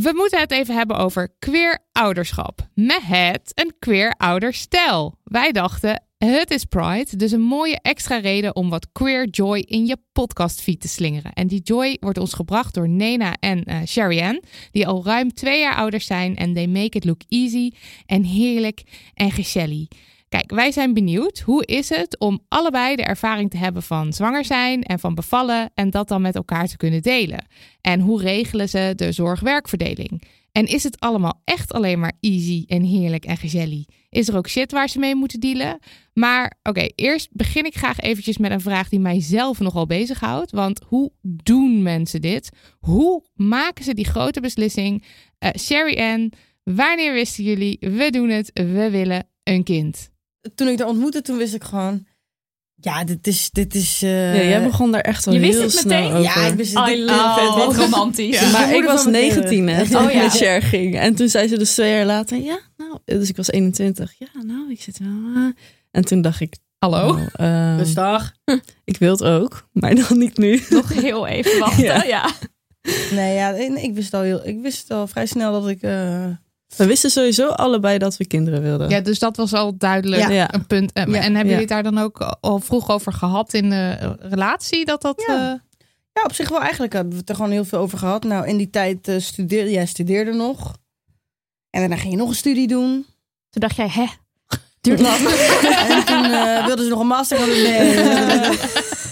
We moeten het even hebben over queer ouderschap. Met een queer ouderstijl. Wij dachten, het is Pride, dus een mooie extra reden om wat queer joy in je podcastfeed te slingeren. En die joy wordt ons gebracht door Nena en Ann, die al ruim twee jaar ouder zijn en they make it look easy en heerlijk en gezellig. Kijk, wij zijn benieuwd. Hoe is het om allebei de ervaring te hebben van zwanger zijn en van bevallen en dat dan met elkaar te kunnen delen? En hoe regelen ze de zorg-werkverdeling? En is het allemaal echt alleen maar easy en heerlijk en gezellig? Is er ook shit waar ze mee moeten dealen? Maar oké, eerst begin ik graag eventjes met een vraag die mij zelf nogal bezighoudt. Want hoe doen mensen dit? Hoe maken ze die grote beslissing? Eh Sherry Ann, wanneer wisten jullie, we doen het, we willen een kind? Toen ik haar ontmoette, toen wist ik gewoon... Ja, dit is... Dit is eh, Ja, jij begon daar echt wel Je wist heel het snel meteen? over. Ja, ik wist het. I love it. Wat romantisch. Ja. Maar ik was van mijn 19 hè, kinderen. toen Oh, ik ja. met Cher ging. En toen zei ze dus twee jaar later, ja, nou, dus ik was 21. Ja, nou, ik zit wel... eh. En toen dacht ik, Hallo? oh, ehm, Rustig. ik wil het ook, maar dan niet nu. Nog heel even wachten. [LAUGHS] Ja. Ja. Nee, ja, nee, ik wist al, heel, ik wist al vrij snel dat ik... eh, We wisten sowieso allebei dat we kinderen wilden. Ja, dus dat was al duidelijk Ja. Een punt. En, Ja. en hebben Ja. jullie het daar dan ook al vroeg over gehad in de relatie? Dat dat... Ja. eh, Ja, op zich wel. Eigenlijk hebben we het er gewoon heel veel over gehad. Nou, in die tijd eh, studeerde jij studeerde nog. En daarna ging je nog een studie doen. Toen dacht jij, hè? Duurt lang. [LAUGHS] en toen eh, wilden ze nog een master gaan doen. Nee,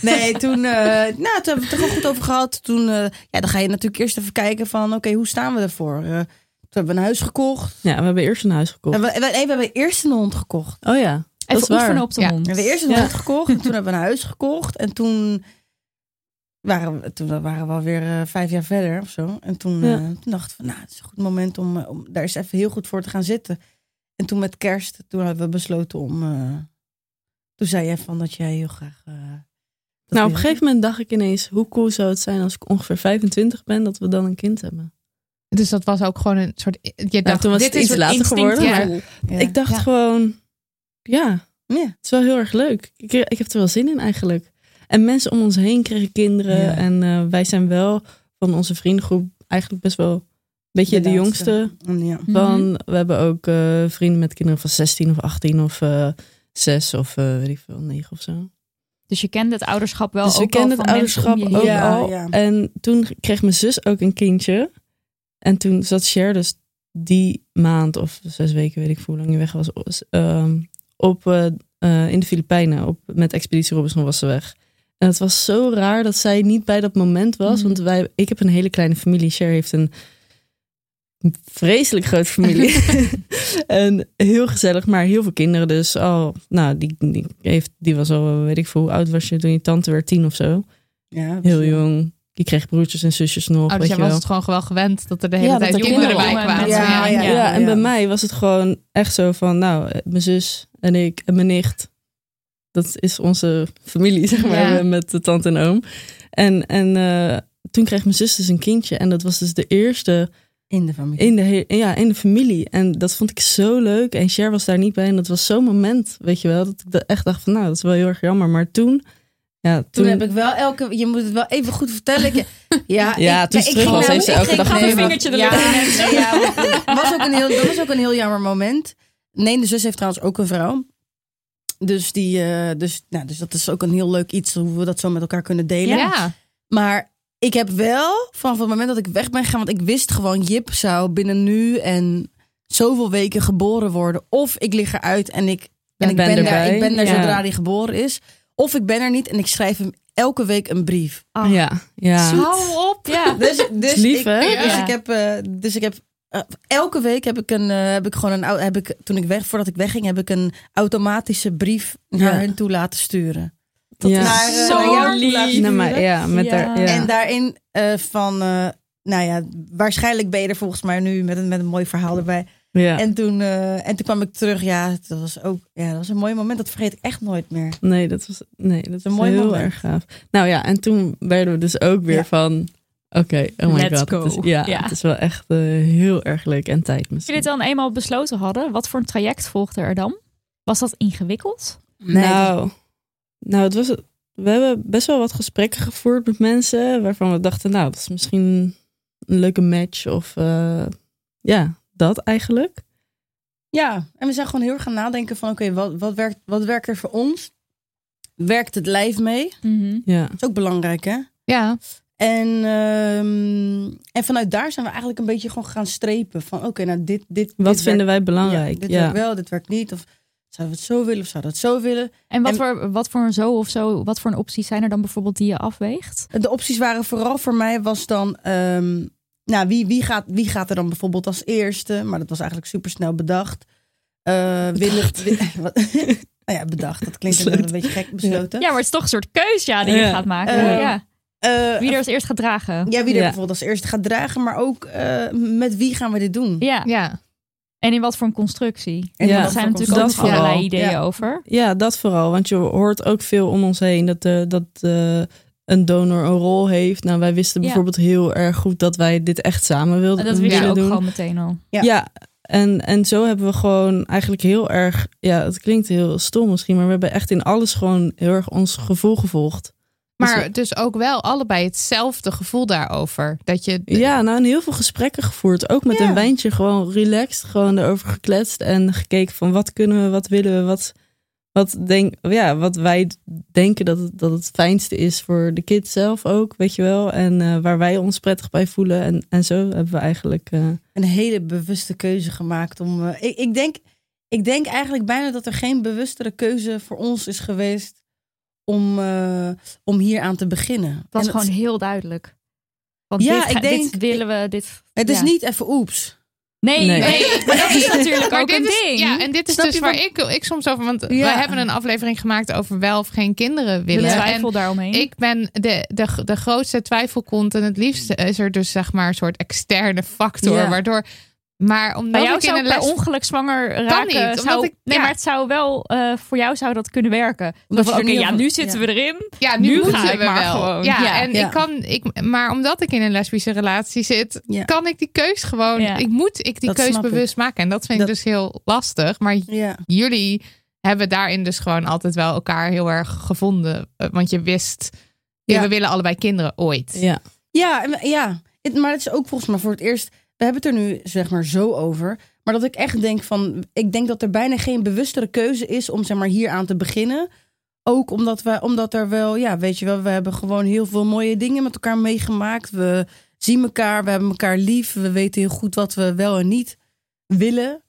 nee toen, eh, nou, toen hebben we het er gewoon goed over gehad. Toen, eh, ja, dan ga je natuurlijk eerst even kijken van, oké, hoe staan we ervoor? Toen hebben we een huis gekocht. Ja, we hebben eerst een huis gekocht. En we, nee, we hebben eerst een hond gekocht. Oh ja, dat is Even oefenen waar. op de Ja. hond. We hebben eerst een Ja. hond gekocht. En toen hebben we een huis gekocht. En toen waren we, toen waren we alweer eh, vijf jaar verder of zo. En toen, Ja. eh, toen dachten we, nou, het is een goed moment om, eh, om daar eens even heel goed voor te gaan zitten. En toen met kerst, toen hebben we besloten om... eh, toen zei jij van dat jij heel graag... eh, Nou, op een gegeven moment dacht ik ineens, hoe cool zou het zijn als ik ongeveer 25 ben, dat we dan een kind hebben. Dus dat was ook gewoon een soort... Je dacht, toen was dit het is iets later geworden, ja. maar- Ja. Ik dacht Ja. gewoon, ja, Ja. Het is wel heel erg leuk. Ik, ik heb er wel zin in eigenlijk. En mensen om ons heen kregen kinderen. Ja. En eh, wij zijn wel van onze vriendengroep eigenlijk best wel een beetje de, jongste. Ja. Van, we hebben ook eh, vrienden met kinderen van 16 of 18 of eh 6 of eh, weet ik veel, 9 of zo. Dus je kent het ouderschap wel dus we ook al kennen van het ouderschap ook Ja, al. ja. En toen kreeg mijn zus ook een kindje. En toen zat Cher dus die maand of zes weken, weet ik hoe lang hij weg was, ehm, op, eh, eh, in de Filipijnen. Op, met Expeditie Robinson was ze weg. En het was zo raar dat zij niet bij dat moment was. Mhm. Want wij, ik heb een hele kleine familie. Cher heeft een vreselijk grote familie. [LAUGHS] [LAUGHS] en heel gezellig, maar heel veel kinderen. Dus oh, nou, die, die, heeft, die was al, weet ik veel, hoe oud was je toen je tante werd? Tien of zo. Ja, Heel jong. Die kreeg broertjes en zusjes nog. Oh, dus weet jij je was wel. het gewoon wel gewend dat er de hele Ja, dat tijd er kinderen bij kwamen. Ja, Ja, ja, en bij mij was het gewoon echt zo van, nou, eh, mijn zus en ik en mijn nicht. Dat is onze familie, [LAUGHS] zeg maar, Ja. met de tante en oom. En, en eh, toen kreeg mijn zus dus een kindje. En dat was dus de eerste In de familie. in de, he- ja, in de familie. En dat vond ik zo leuk. En Cher was daar niet bij. En dat was zo'n moment, weet je wel. Dat ik echt dacht van, nou, dat is wel heel erg jammer. Maar toen, ja, toen... Toen heb ik wel elke... Je moet het wel even goed vertellen. Ik- [LAUGHS] ja, Ja, ik, toen ze ik terug ging was, nou- heeft ze ik elke dag een vingertje de ja, ja, [LAUGHS] dat was ook een heel, dat was ook een heel jammer moment. Nee, de zus heeft trouwens ook een vrouw. Dus, die, eh, dus, nou, dus dat is ook een heel leuk iets hoe we dat zo met elkaar kunnen delen. Ja. Maar ik heb wel, vanaf het moment dat ik weg ben gegaan, want ik wist gewoon, Jip zou binnen nu en zoveel weken geboren worden. Of ik lig eruit en ik, en ik ben ben, daar, erbij. ik ben daar Ja. zodra hij geboren is. Of ik ben er niet en ik schrijf hem elke week een brief. Ah, Ja, ja. Hou op. Ja. Dus, [LAUGHS] dus, lief, ik, hè? dus Ja. ik heb, eh, dus ik heb eh, elke week heb ik een, eh, heb ik gewoon een, heb ik toen ik weg, voordat ik wegging, heb ik een automatische brief naar Ja. hen toe laten sturen. ja. Naar, eh, Zo naar lief. ja, met Ja. haar, ja. En daarin eh, van, eh, nou ja, waarschijnlijk ben je er volgens mij nu met een, met een mooi verhaal erbij. Ja. En, toen, eh, en toen kwam ik terug. Ja, dat was ook ja, dat was een mooi moment. Dat vergeet ik echt nooit meer. Nee, dat was, nee, dat een was mooi heel moment. erg gaaf. Nou ja, en toen werden we dus ook weer Ja. van... Oké, oh my Let's god. go. Het is, ja, Ja. het is wel echt eh, heel erg leuk en tijd Als jullie misschien. het dan eenmaal besloten hadden, wat voor een traject volgde er dan? Was dat ingewikkeld? nou, nou het was, we hebben best wel wat gesprekken gevoerd met mensen... waarvan we dachten, nou, dat is misschien een leuke match. Of eh, ja, dat eigenlijk. Ja, en we zijn gewoon heel erg gaan nadenken van... oké, wat, wat, werkt, wat werkt er voor ons? Werkt het lijf mee? Ja, Dat is ook belangrijk, hè? Ja. En, ehm, en vanuit daar zijn we eigenlijk een beetje gewoon gaan strepen. Van oké, nou dit, dit wat dit vinden werkt, wij belangrijk? Ja, dit Ja, werkt wel, dit werkt niet. Of zouden we het zo willen of zouden we het zo willen? En wat, En- voor, wat voor een zo of zo, wat voor een opties zijn er dan bijvoorbeeld die je afweegt? De opties waren vooral voor mij was dan... ehm, nou, wie, wie, gaat, wie gaat er dan bijvoorbeeld als eerste? Maar dat was eigenlijk super snel bedacht. Eh willen, [LAUGHS] [LAUGHS] nou ja, bedacht. Dat klinkt een beetje gek besloten. Ja, maar het is toch een soort keus ja, die je Ja. gaat maken. Eh, ja. Eh, Wie er als eerst gaat dragen. ja, wie er Ja. bijvoorbeeld als eerste gaat dragen. Maar ook eh, met wie gaan we dit doen? Ja. Ja. En in wat voor een constructie. En Ja, Daar zijn natuurlijk ook dat nog allerlei ideeën Ja. over. Ja, dat vooral. Want je hoort ook veel om ons heen dat, eh, dat eh, een donor een rol heeft. Nou, wij wisten Ja. bijvoorbeeld heel erg goed dat wij dit echt samen wilden En dat wist je willen ook doen. gewoon meteen al. Ja. Ja. en, en zo hebben we gewoon eigenlijk heel erg... Ja, het klinkt heel stom misschien, maar we hebben echt in alles gewoon heel erg ons gevoel gevolgd. Maar dus ook wel allebei hetzelfde gevoel daarover. Dat je. Ja, nou, en heel veel gesprekken gevoerd. Ook met Ja. een wijntje, gewoon relaxed. Gewoon erover gekletst en gekeken van wat kunnen we, wat willen we, wat, wat, denk, ja, wat wij denken dat het, dat het fijnste is voor de kids zelf ook, weet je wel. En eh, waar wij ons prettig bij voelen. En, en zo hebben we eigenlijk... eh, Een hele bewuste keuze gemaakt om. eh, ik, ik, denk, ik denk eigenlijk bijna dat er geen bewustere keuze voor ons is geweest om, eh, om hier aan te beginnen. Het was En gewoon heel duidelijk. Want Ja, dit, ik denk- dit willen we. Dit, Het is niet even oeps. Nee, Nee. nee. [LAUGHS] maar dat is natuurlijk Maar ook een is, ding. ja, en dit is Snap dus waar ik, ik soms over. Want Ja. wij hebben een aflevering gemaakt over wel of geen kinderen willen. de En twijfel daaromheen. ik ben de, de, de grootste twijfelkont. En het liefste is er dus zeg maar een soort externe factor. Ja. Waardoor. Maar omdat Bij jou ik in een les. ongeluk zwanger raken. niet, omdat zou- ik- nee, ja. maar het zou wel... eh, voor jou zou dat kunnen werken. Omdat Omdat je van, oké, ja, nu zitten ja. we erin. Ja, nu, Nu moeten ga ik we maar wel. gewoon. Ja, Ja. en Ja. ik kan, ik, maar omdat ik in een lesbische relatie zit, Ja. kan ik die keus gewoon. Ja. Ik moet ik die Dat keus ik. bewust maken. En dat vind Dat- ik dus heel lastig. Maar Ja. jullie hebben daarin dus gewoon altijd wel elkaar heel erg gevonden. Eh, Want je wist, we willen allebei kinderen ooit. Ja. Ja, en- ja. Het- maar het is ook volgens mij voor het eerst. We hebben het er nu zeg maar zo over. Maar dat ik echt denk van. Ik denk dat er bijna geen bewustere keuze is om zeg maar hier aan te beginnen. Ook omdat we, omdat er wel, ja, weet je wel, we hebben gewoon heel veel mooie dingen met elkaar meegemaakt. We zien elkaar, we hebben elkaar lief. We weten heel goed wat we wel en niet willen.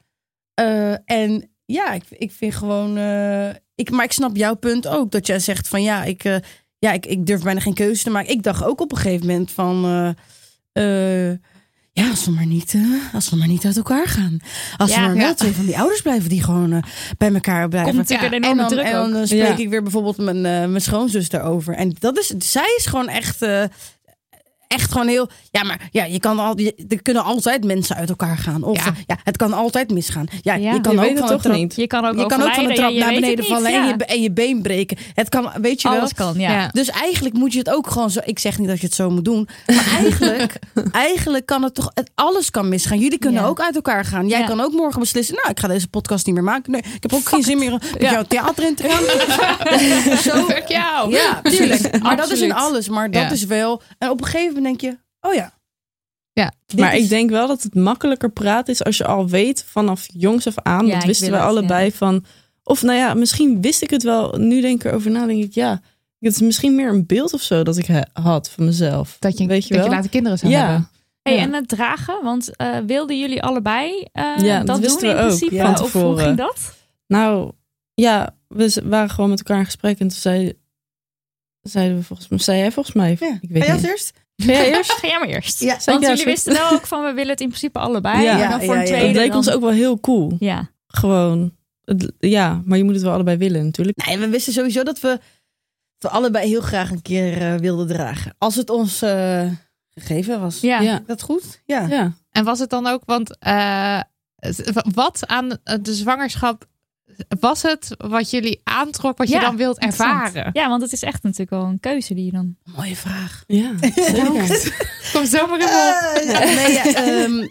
Eh, en ja, ik, ik vind gewoon. eh, ik, maar ik snap jouw punt ook. Dat jij zegt van ja, ik, eh, ja, ik, ik durf bijna geen keuze te maken. Ik dacht ook op een gegeven moment van. Ja, als we, maar niet, eh, als we maar niet uit elkaar gaan. Als Ja, er maar wel ja. twee van die ouders blijven die gewoon eh, bij elkaar blijven. Komt natuurlijk Ja, een en dan, druk en dan spreek ik weer bijvoorbeeld mijn, eh, mijn schoonzus daarover. En dat is, zij is gewoon echt, echt gewoon heel. Ja, maar ja, je kan al, je- er kunnen altijd mensen uit elkaar gaan. Of Ja. ja, het kan altijd misgaan. Ja, Ja. je kan Je ook weet van toch trap- niet. Je kan ook Je kan ook van de trap naar beneden niet, vallen en, je, en je been breken. Het kan, weet je wel. Alles kan, ja. Ja. Dus eigenlijk moet je het ook gewoon zo. Ik zeg niet dat je het zo moet doen. Maar [LAUGHS] eigenlijk, eigenlijk kan het toch. Het, alles kan misgaan. Jullie kunnen Ja. ook uit elkaar gaan. Jij Ja. kan ook morgen beslissen. Nou, ik ga deze podcast niet meer maken. Nee, ik heb ook geen zin meer om jouw theater in te gaan. [LAUGHS] [LAUGHS] zo. Fuck jou. Ja, tuurlijk. Maar dat is in alles. Maar dat Ja. is wel. En op een gegeven moment denk je. Oh ja. Ja. Maar is- ik denk wel dat het makkelijker praten is als je al weet vanaf jongs af aan. Ja, dat wisten we het, allebei van. Of nou ja, misschien wist ik het wel. Nu denk ik erover na, denk ik ja. Het is misschien meer een beeld of zo dat ik had van mezelf. Dat je, weet je dat wel? je later kinderen zou ja. hebben. Hey, Ja. en het dragen, want eh, wilden jullie allebei eh, Ja, dat dat doen in ook, principe? ja, van of hoe ging dat? Nou, ja, we waren gewoon met elkaar in gesprek en toen zei, zeiden we volgens mij, zei jij volgens mij, Ja. ik weet jij niet. als eerst? Ga jij eerst? [LAUGHS] Ga jij maar eerst. Ja, Want ja, jullie wisten wel ook van we willen het in principe allebei. Ja. maar dan Ja, voor ja, een ja. tweede. Het leek dan- ons ook wel heel cool. Ja. Gewoon, het- ja, maar je moet het wel allebei willen natuurlijk. Nee, we wisten sowieso dat we, dat we allebei heel graag een keer eh, wilden dragen. Als het ons eh, gegeven was. Ja. Ja. Dat goed? Ja. Ja. En was het dan ook, want eh, wat aan de zwangerschap was het wat jullie aantrok, wat je dan wilt ervaren? Ja, want het is echt natuurlijk wel een keuze die je dan... Mooie vraag. Ja, [LAUGHS] zeker. Kom zomaar in me op. Eh, nee, ja, ehm,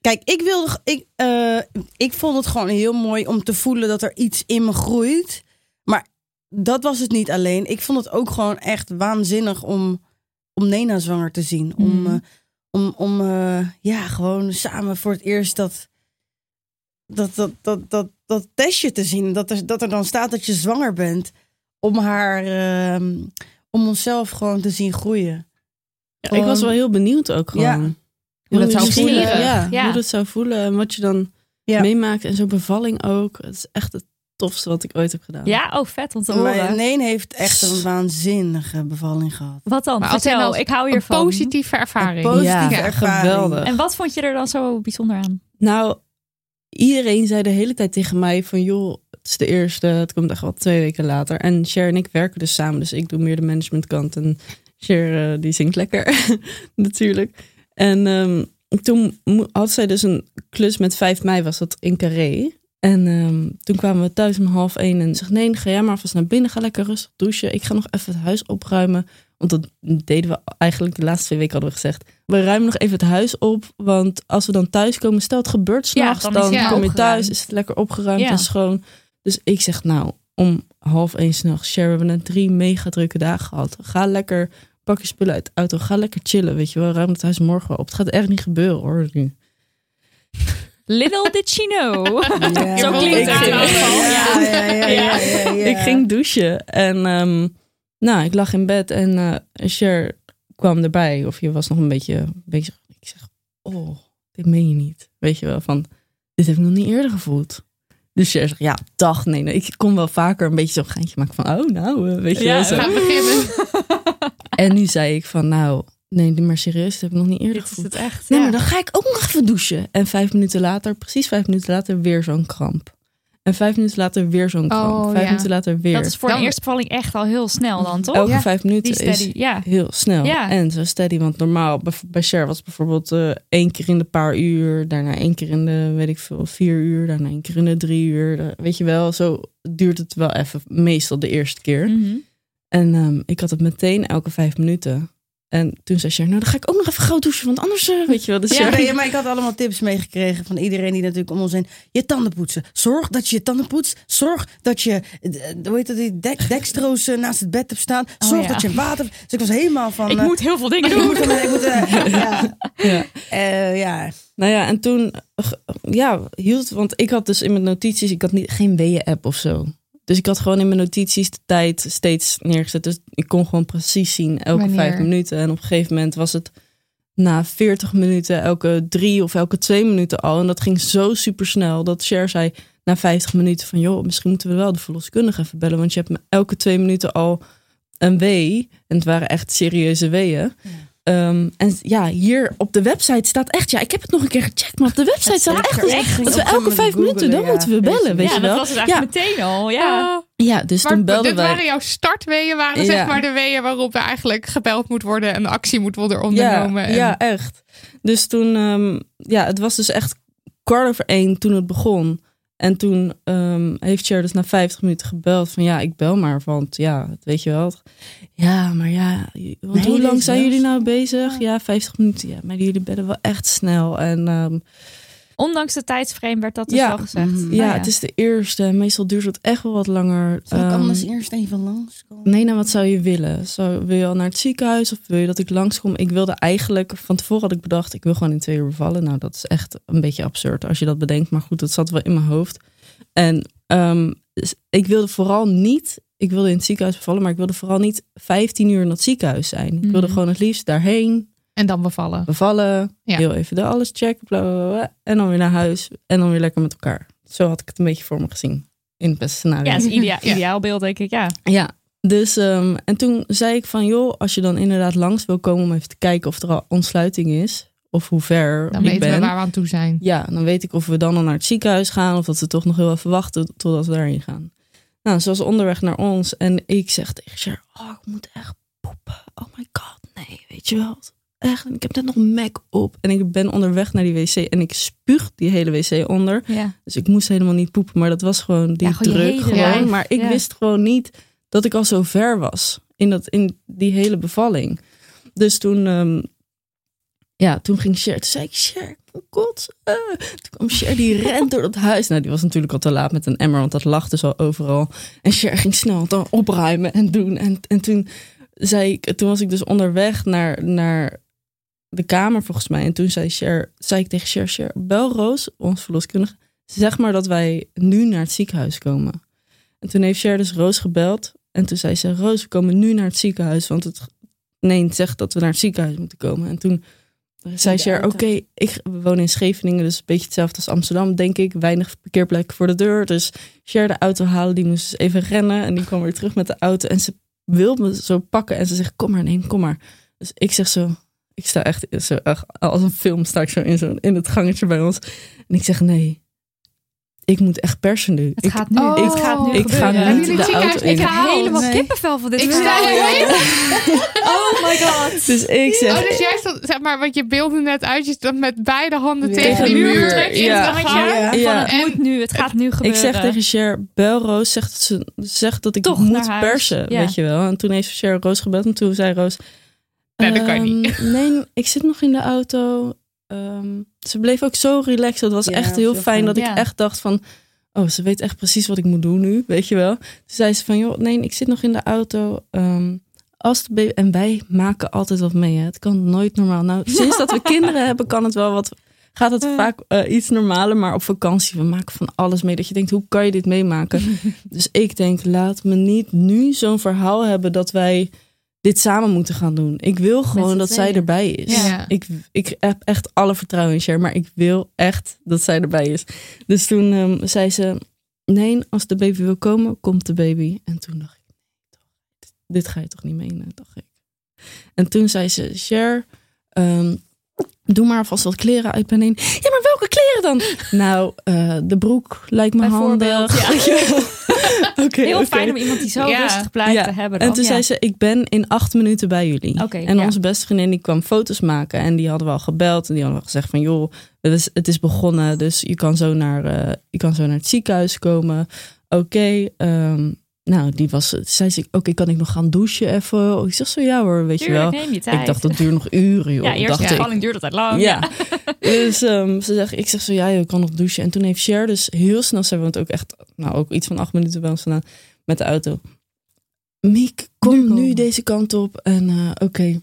kijk, ik wilde. Ik, eh, ik vond het gewoon heel mooi om te voelen dat er iets in me groeit. Maar dat was het niet alleen. Ik vond het ook gewoon echt waanzinnig om, om Nena zwanger te zien. Om, Mhm. eh, om, om eh, ja, gewoon samen voor het eerst dat. Dat, dat, dat, dat, dat testje te zien, dat er, dat er dan staat dat je zwanger bent, om haar, ehm, om onszelf gewoon te zien groeien. ik was wel heel benieuwd ook gewoon. Ja. Hoe dat zou voelen. Ja, Ja. hoe dat zou voelen en wat je dan Ja. meemaakt. En zo'n bevalling ook. Het is echt het tofste wat ik ooit heb gedaan. Ja, oh vet om te Maar horen. Neen heeft echt een waanzinnige bevalling gehad. Wat dan? Maar Vertel, als ik hou Een hiervan. positieve ervaring. Een positieve Ja, ervaring. geweldig. En wat vond je er dan zo bijzonder aan? Nou, iedereen zei de hele tijd tegen mij van... joh, het is de eerste, het komt echt wel twee weken later. En Cher en ik werken dus samen. Dus ik doe meer de managementkant. En Cher, eh, die zingt lekker, [LAUGHS] natuurlijk. En ehm, toen had zij dus een klus met 5 mei, was dat in Carré. En ehm, toen kwamen we thuis om half één en zegt... nee, ga jij maar vast naar binnen, ga lekker rustig douchen. Ik ga nog even het huis opruimen. Want dat deden we eigenlijk de laatste twee weken hadden we gezegd. We ruimen nog even het huis op. Want als we dan thuis komen, stel het gebeurt s'nachts, dan dan, ja, kom je opgeruimd. thuis, is het lekker opgeruimd Ja. en schoon. Dus ik zeg nou, om half één s'nachts, Cher, we hebben net drie mega drukke dagen gehad. Ga lekker, pak je spullen uit de auto, ga lekker chillen, weet je wel. Ruim het huis morgen wel op. Het gaat echt niet gebeuren hoor, nu. Little did she know. [LAUGHS] Zo klinkt Ik het. Ja, ja, ja, ja, ja, ja. Ik ging douchen en ehm, nou, ik lag in bed en eh Cher kwam erbij. Of je was nog een beetje bezig. Ik zeg, oh, dit meen je niet. Weet je wel, van, dit heb ik nog niet eerder gevoeld. Dus Cher zegt, ja, dag, nee, nee. Ik kon wel vaker een beetje zo'n geintje maken van, oh, nou, eh, weet je Ja, wel. Zo. Gaan beginnen. [LAUGHS] En nu zei ik van, nou, nee, maar serieus, dat heb ik nog niet eerder Dit is gevoeld. het echt. Nee, ja. maar dan ga ik ook nog even douchen. En vijf minuten later, precies vijf minuten later, weer zo'n kramp. En vijf minuten later weer zo'n kramp. Oh, vijf ja. minuten later weer. Dat is voor een Dan- eerste bevalling echt al heel snel dan, toch? Elke Ja, vijf minuten is ja. heel snel. Ja. En zo steady. Want normaal, bij, bij Cher was het bijvoorbeeld eh, één keer in de paar uur. Daarna één keer in de, weet ik veel, vier uur. Daarna één keer in de drie uur. Weet je wel, zo duurt het wel even. Meestal de eerste keer. Mhm. En ehm, ik had het meteen elke vijf minuten. En toen zei Cher, nou dan ga ik ook nog even gauw douchen, want anders, eh, weet je wel. Dus Ja, nee, maar ik had allemaal tips meegekregen van iedereen die natuurlijk om ons heen. Je tanden poetsen. Zorg dat je je tanden poetst. Zorg dat je, eh, hoe heet dat, die dek, dekstroos eh, naast het bed hebt staan. Zorg ja. dat je water... Dus ik was helemaal van... Ik moet heel veel dingen doen. [LAUGHS] moet, ik moet, [LAUGHS] ja. Ja. Ja. Nou ja, en toen, ja, hield, want ik had dus in mijn notities, ik had niet, geen weeën-app of zo. Dus ik had gewoon in mijn notities de tijd steeds neergezet. Dus ik kon gewoon precies zien elke Wanneer? vijf minuten. En op een gegeven moment was het na 40 minuten, elke drie of elke twee minuten al. En dat ging zo super snel dat Cher zei na 50 minuten van... joh, misschien moeten we wel de verloskundige even bellen. Want je hebt me elke twee minuten al een wee. En het waren echt serieuze weeën. Ehm, en ja, hier op de website staat echt... Ja, ik heb het nog een keer gecheckt, maar op de website staat echt... echt. dat we elke vijf minuten, dan moeten we bellen, weet ja, je dat wel. was het eigenlijk meteen al. Ja. Ja, dus maar toen belden dit wij... waren jouw startweeën, waren Ja. zeg maar de weeën waarop er eigenlijk gebeld moet worden en actie moet worden ondernomen. Ja, en- ja, echt. Dus toen, ehm, ja, het was dus echt kwart over één toen het begon. En toen ehm, heeft Cher dus na 50 minuten gebeld van ja, ik bel maar, want ja, dat weet je wel. Ja, maar ja, want Nee, hoe lang zijn jullie nou bezig? Ja, 50 minuten. Ja, maar jullie bellen wel echt snel. En ehm, Ondanks de tijdsframe werd dat dus Ja. wel gezegd. Ja, Nou het is de eerste. Meestal duurt het echt wel wat langer. Zal ik Ehm, anders eerst even langskomen? Nee, nou wat zou je willen? Zou, wil je al naar het ziekenhuis of wil je dat ik langskom? Ik wilde eigenlijk, van tevoren had ik bedacht, ik wil gewoon in twee uur bevallen. Nou, dat is echt een beetje absurd als je dat bedenkt. Maar goed, dat zat wel in mijn hoofd. En ehm, dus ik wilde vooral niet, ik wilde in het ziekenhuis bevallen, maar ik wilde vooral niet 15 uur in dat ziekenhuis zijn. Ik wilde Mhm. gewoon het liefst daarheen, En dan bevallen. bevallen, Ja. heel even de alles checken, bla, bla, bla, en dan weer naar huis en dan weer lekker met elkaar. Zo had ik het een beetje voor me gezien. In het beste scenario. Ja, is idea Ja. ideaal beeld, denk ik. Ja. Ja, dus ehm, en toen zei ik van joh, als je dan inderdaad langs wil komen om even te kijken of er al ontsluiting is of hoe ver Dan ik weten ben. we waar we aan toe zijn. Ja, dan weet ik of we dan al naar het ziekenhuis gaan of dat we toch nog heel even wachten totdat we daarheen gaan. Nou, ze was onderweg naar ons en ik zeg tegen Cher, oh, ik moet echt poepen. Oh my god, nee, weet je wel. Echt, en ik heb net nog een Mac op en ik ben onderweg naar die wc en ik spuug die hele wc onder. Ja. Dus ik moest helemaal niet poepen, maar dat was gewoon die Ja, gewoon je druk. Gewoon. Maar ik Ja. wist gewoon niet dat ik al zo ver was in, dat, in die hele bevalling. Dus toen, ehm, ja, toen ging Cher, toen zei ik, Cher, oh god. eh." Toen kwam Cher, die [LAUGHS] rent door het huis. Nou, die was natuurlijk al te laat met een emmer, want dat lag dus al overal. En Cher ging snel dan opruimen en doen. En, en toen, zei ik, toen was ik dus onderweg naar, naar de kamer volgens mij. En toen zei, Cher, zei ik tegen Cher, Cher, bel Roos, ons verloskundige. Zeg maar dat wij nu naar het ziekenhuis komen. En toen heeft Cher dus Roos gebeld. En toen zei ze, Roos, we komen nu naar het ziekenhuis. Want het nee, zegt dat we naar het ziekenhuis moeten komen. En toen zei Cher, oké, ik wonen in Scheveningen. Dus een beetje hetzelfde als Amsterdam, denk ik. Weinig parkeerplekken voor de deur. Dus Cher de auto halen, die moest dus even rennen. En die kwam weer terug met de auto. En ze wil me zo pakken. En ze zegt, kom maar, nee, kom maar. Dus ik zeg zo, ik sta echt zo, echt als een film sta ik zo in, zo in het gangetje bij ons. En ik zeg, nee, ik moet echt persen nu. Het Ik- gaat nu, Oh, het gaat nu ik ga gebeuren. jullie de auto in. Ik heb gehaald? helemaal Nee. kippenvel van dit Ik sta [LAUGHS] Oh my god. Dus ik zeg, Oh, dus jij stond, zeg maar, want je beelde net uit, je stond met beide handen Tegen tegen de muur. ja. Ja. Het moet nu, het gaat nu ik gebeuren. zeg tegen Cher, bel Roos, zegt dat, ze, zegt dat ik Toch moet persen, Ja. weet je wel. En toen heeft Cher Roos gebeld en toen zei Roos... Nee, dat kan ehm, niet. Nee, ik zit nog in de auto. Ehm, ze bleef ook zo relaxed. Dat was Ja, echt heel fijn dat Ja. ik echt dacht van... Oh, ze weet echt precies wat ik moet doen nu, weet je wel. Toen zei ze van, joh, nee, ik zit nog in de auto. Ehm, als de baby... En wij maken altijd wat mee, hè. Het kan nooit normaal. Nou, [LAUGHS] sinds dat we kinderen hebben, kan het wel wat... Gaat het vaak eh, iets normaler, maar op vakantie, we maken van alles mee. Dat je denkt, hoe kan je dit meemaken? [LAUGHS] dus ik denk, laat me niet nu zo'n verhaal hebben dat wij dit samen moeten gaan doen. Ik wil gewoon dat zij erbij is. Ja. Ik, ik heb echt alle vertrouwen in Cher, maar ik wil echt dat zij erbij is. Dus toen ehm, zei ze, nee, als de baby wil komen, komt de baby. En toen dacht ik, nee, toch, dit, dit ga je toch niet menen, dacht ik. En toen zei ze, Cher, ehm, doe maar alvast wat kleren uit mijn heen. Ja, maar welke kleren dan? [LAUGHS] nou, eh, de broek lijkt me handig. ja. [LAUGHS] [LAUGHS] Oké, Heel fijn om iemand die zo Ja. rustig blijft Ja. te hebben. Dan. En toen zei ze, ik ben in acht minuten bij jullie. Oké, en onze beste vriendin die kwam foto's maken. En die hadden we al gebeld. En die hadden we gezegd van, joh, het is, het is begonnen. Dus je kan zo naar, eh, je kan zo naar het ziekenhuis komen. Oké, ehm, nou, die was, zei ze, oké, kan ik nog gaan douchen even? Ik zeg zo, ja hoor, weet je wel. neem je tijd. Ik dacht, dat duurt nog uren, joh. ja, eerst dacht de ik. bevalling duurt altijd lang. Ja. [LAUGHS] Dus ehm, ze zegt, ik zeg zo, ja, je kan nog douchen. En toen heeft Cher dus heel snel, zij woont ook echt, nou ook iets van acht minuten bij ons vandaan, met de auto. Miek, kom Nu deze kant op. En eh, oké,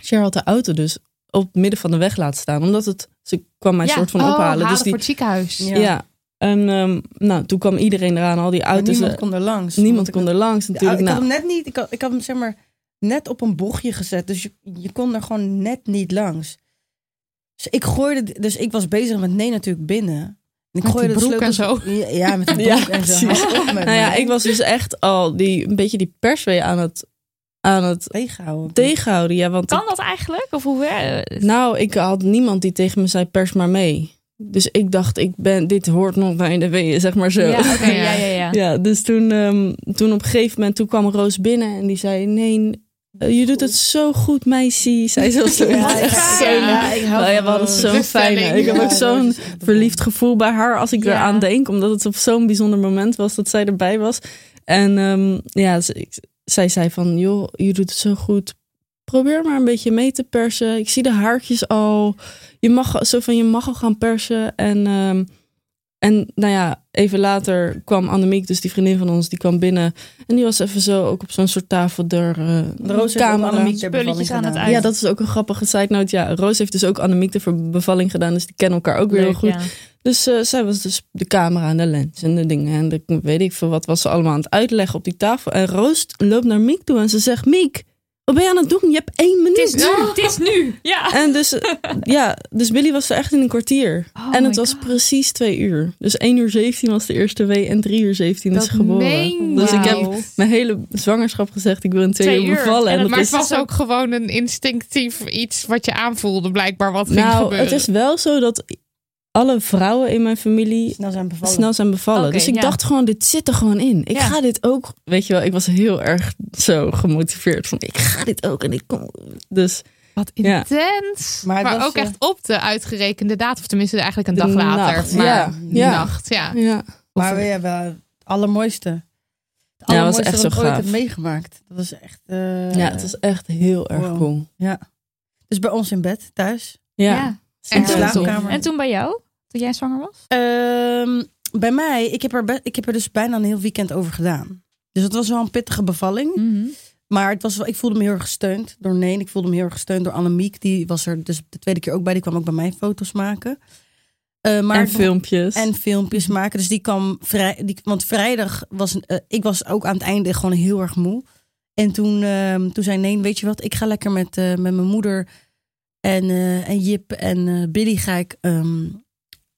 Cher had de auto dus op het midden van de weg laten staan. Omdat het, ze kwam mij Ja. soort van Oh, ophalen. halen Dus die, voor het ziekenhuis. Ja. ja. En ehm, nou, toen kwam iedereen eraan, al die Maar auto's. niemand eh, kon er langs. niemand kon er langs Ja, natuurlijk. ik had nou, hem net niet. Ik had, ik had hem zeg maar net op een bochtje gezet. Dus je, je kon er gewoon net niet langs. Dus ik gooide. Dus ik was bezig met nee natuurlijk binnen. En ik Met gooide de broek en sleutels- Ja, ja, met de [LAUGHS] broek Ja, en zo. nou ja, ik was dus echt al die, een beetje die perswee aan het, aan het tegenhouden. tegenhouden. Ja, want Kan dat eigenlijk? Of hoe eh, Nou, ik had niemand die tegen me zei, pers maar mee. Dus ik dacht, ik ben, dit hoort nog bij de weeën, zeg maar zo. [LAUGHS] Ja, Ja, ja, ja, ja. dus toen, ehm, toen op een gegeven moment, toen kwam Roos binnen en die zei, nee, eh, je doet het zo goed, meisje. [LAUGHS] Zei ze zo. Ja, zo ja, lief. ik hou Nou ja, we hadden zo'n fijne. Ik heb Ja, ook zo'n verliefd gevoel bij haar als ik Ja. eraan denk. Omdat het op zo'n bijzonder moment was dat zij erbij was. En ehm, ja, zij zei van, joh, je doet het zo goed. Probeer maar een beetje mee te persen. Ik zie de haartjes al. Je mag, zo van, je mag al gaan persen. En, ehm, en nou ja, even later kwam Annemiek, dus die vriendin van ons, die kwam binnen. En die was even zo ook op zo'n soort tafel der uh, De Roos heeft camera. Annemiek ter Spulletjes bevalling aan het uit. Ja, dat is ook een grappige side note. Ja, Roos heeft dus ook Annemiek de bevalling gedaan. Dus die kennen elkaar ook weer heel goed. ja. Dus eh, zij was dus de camera en de lens en de dingen. En de, weet ik veel wat was ze allemaal aan het uitleggen op die tafel. En Roos loopt naar Miek toe en ze zegt... Miek, wat ben je aan het doen? Je hebt één minuut. Het is nu, het is nu. Ja. En dus, eh, ja, dus Billy was er echt in een kwartier. Oh en het was God. precies twee uur. Dus 1 uur 17 was de eerste wee en 3 uur 17 is Dat geboren. Dus ik heb mijn hele zwangerschap gezegd, ik wil in twee, Twee uur bevallen. En En dat dat Maar is, het was ook gewoon een instinctief iets wat je aanvoelde, blijkbaar wat ging nou, gebeuren. het is wel zo dat alle vrouwen in mijn familie Snel zijn bevallen. snel zijn bevallen. Dus ik ja. dacht gewoon, dit zit er gewoon in. Ik Ja. ga dit ook, weet je wel, ik was heel erg zo gemotiveerd van, ik ga dit ook en ik kom. Dus Wat Ja. intens. Maar Maar, het was, ook eh, echt op de uitgerekende datum. Of tenminste eigenlijk een De dag later. nacht, Maar ja. de Ja. nacht, ja. ja, Maar we hebben het allermooiste. Het Ja, was echt zo ooit gaaf. heb meegemaakt. Dat was echt... eh, ja, het was echt heel erg wow. cool. Ja. Dus bij ons in bed, thuis. Ja. Ja. En toen- tof. slaapkamer. En toen bij jou? Toen jij zwanger was? Ehm, bij mij, ik heb, er ik heb er dus bijna een heel weekend over gedaan. Dus het was wel een pittige bevalling. Mhm. Maar het was wel, ik voelde me heel erg gesteund door Neen. Ik voelde me heel erg gesteund door Annemiek. Die was er dus de tweede keer ook bij. Die kwam ook bij mij foto's maken. Eh, maar en filmpjes. En filmpjes maken. Dus die kwam vrij. Die, want vrijdag was. eh, ik was ook aan het einde gewoon heel erg moe. En toen, ehm, toen zei Neen, weet je wat? Ik ga lekker met, eh, met mijn moeder en, eh, en Jip en eh, Billy ga ik, ehm,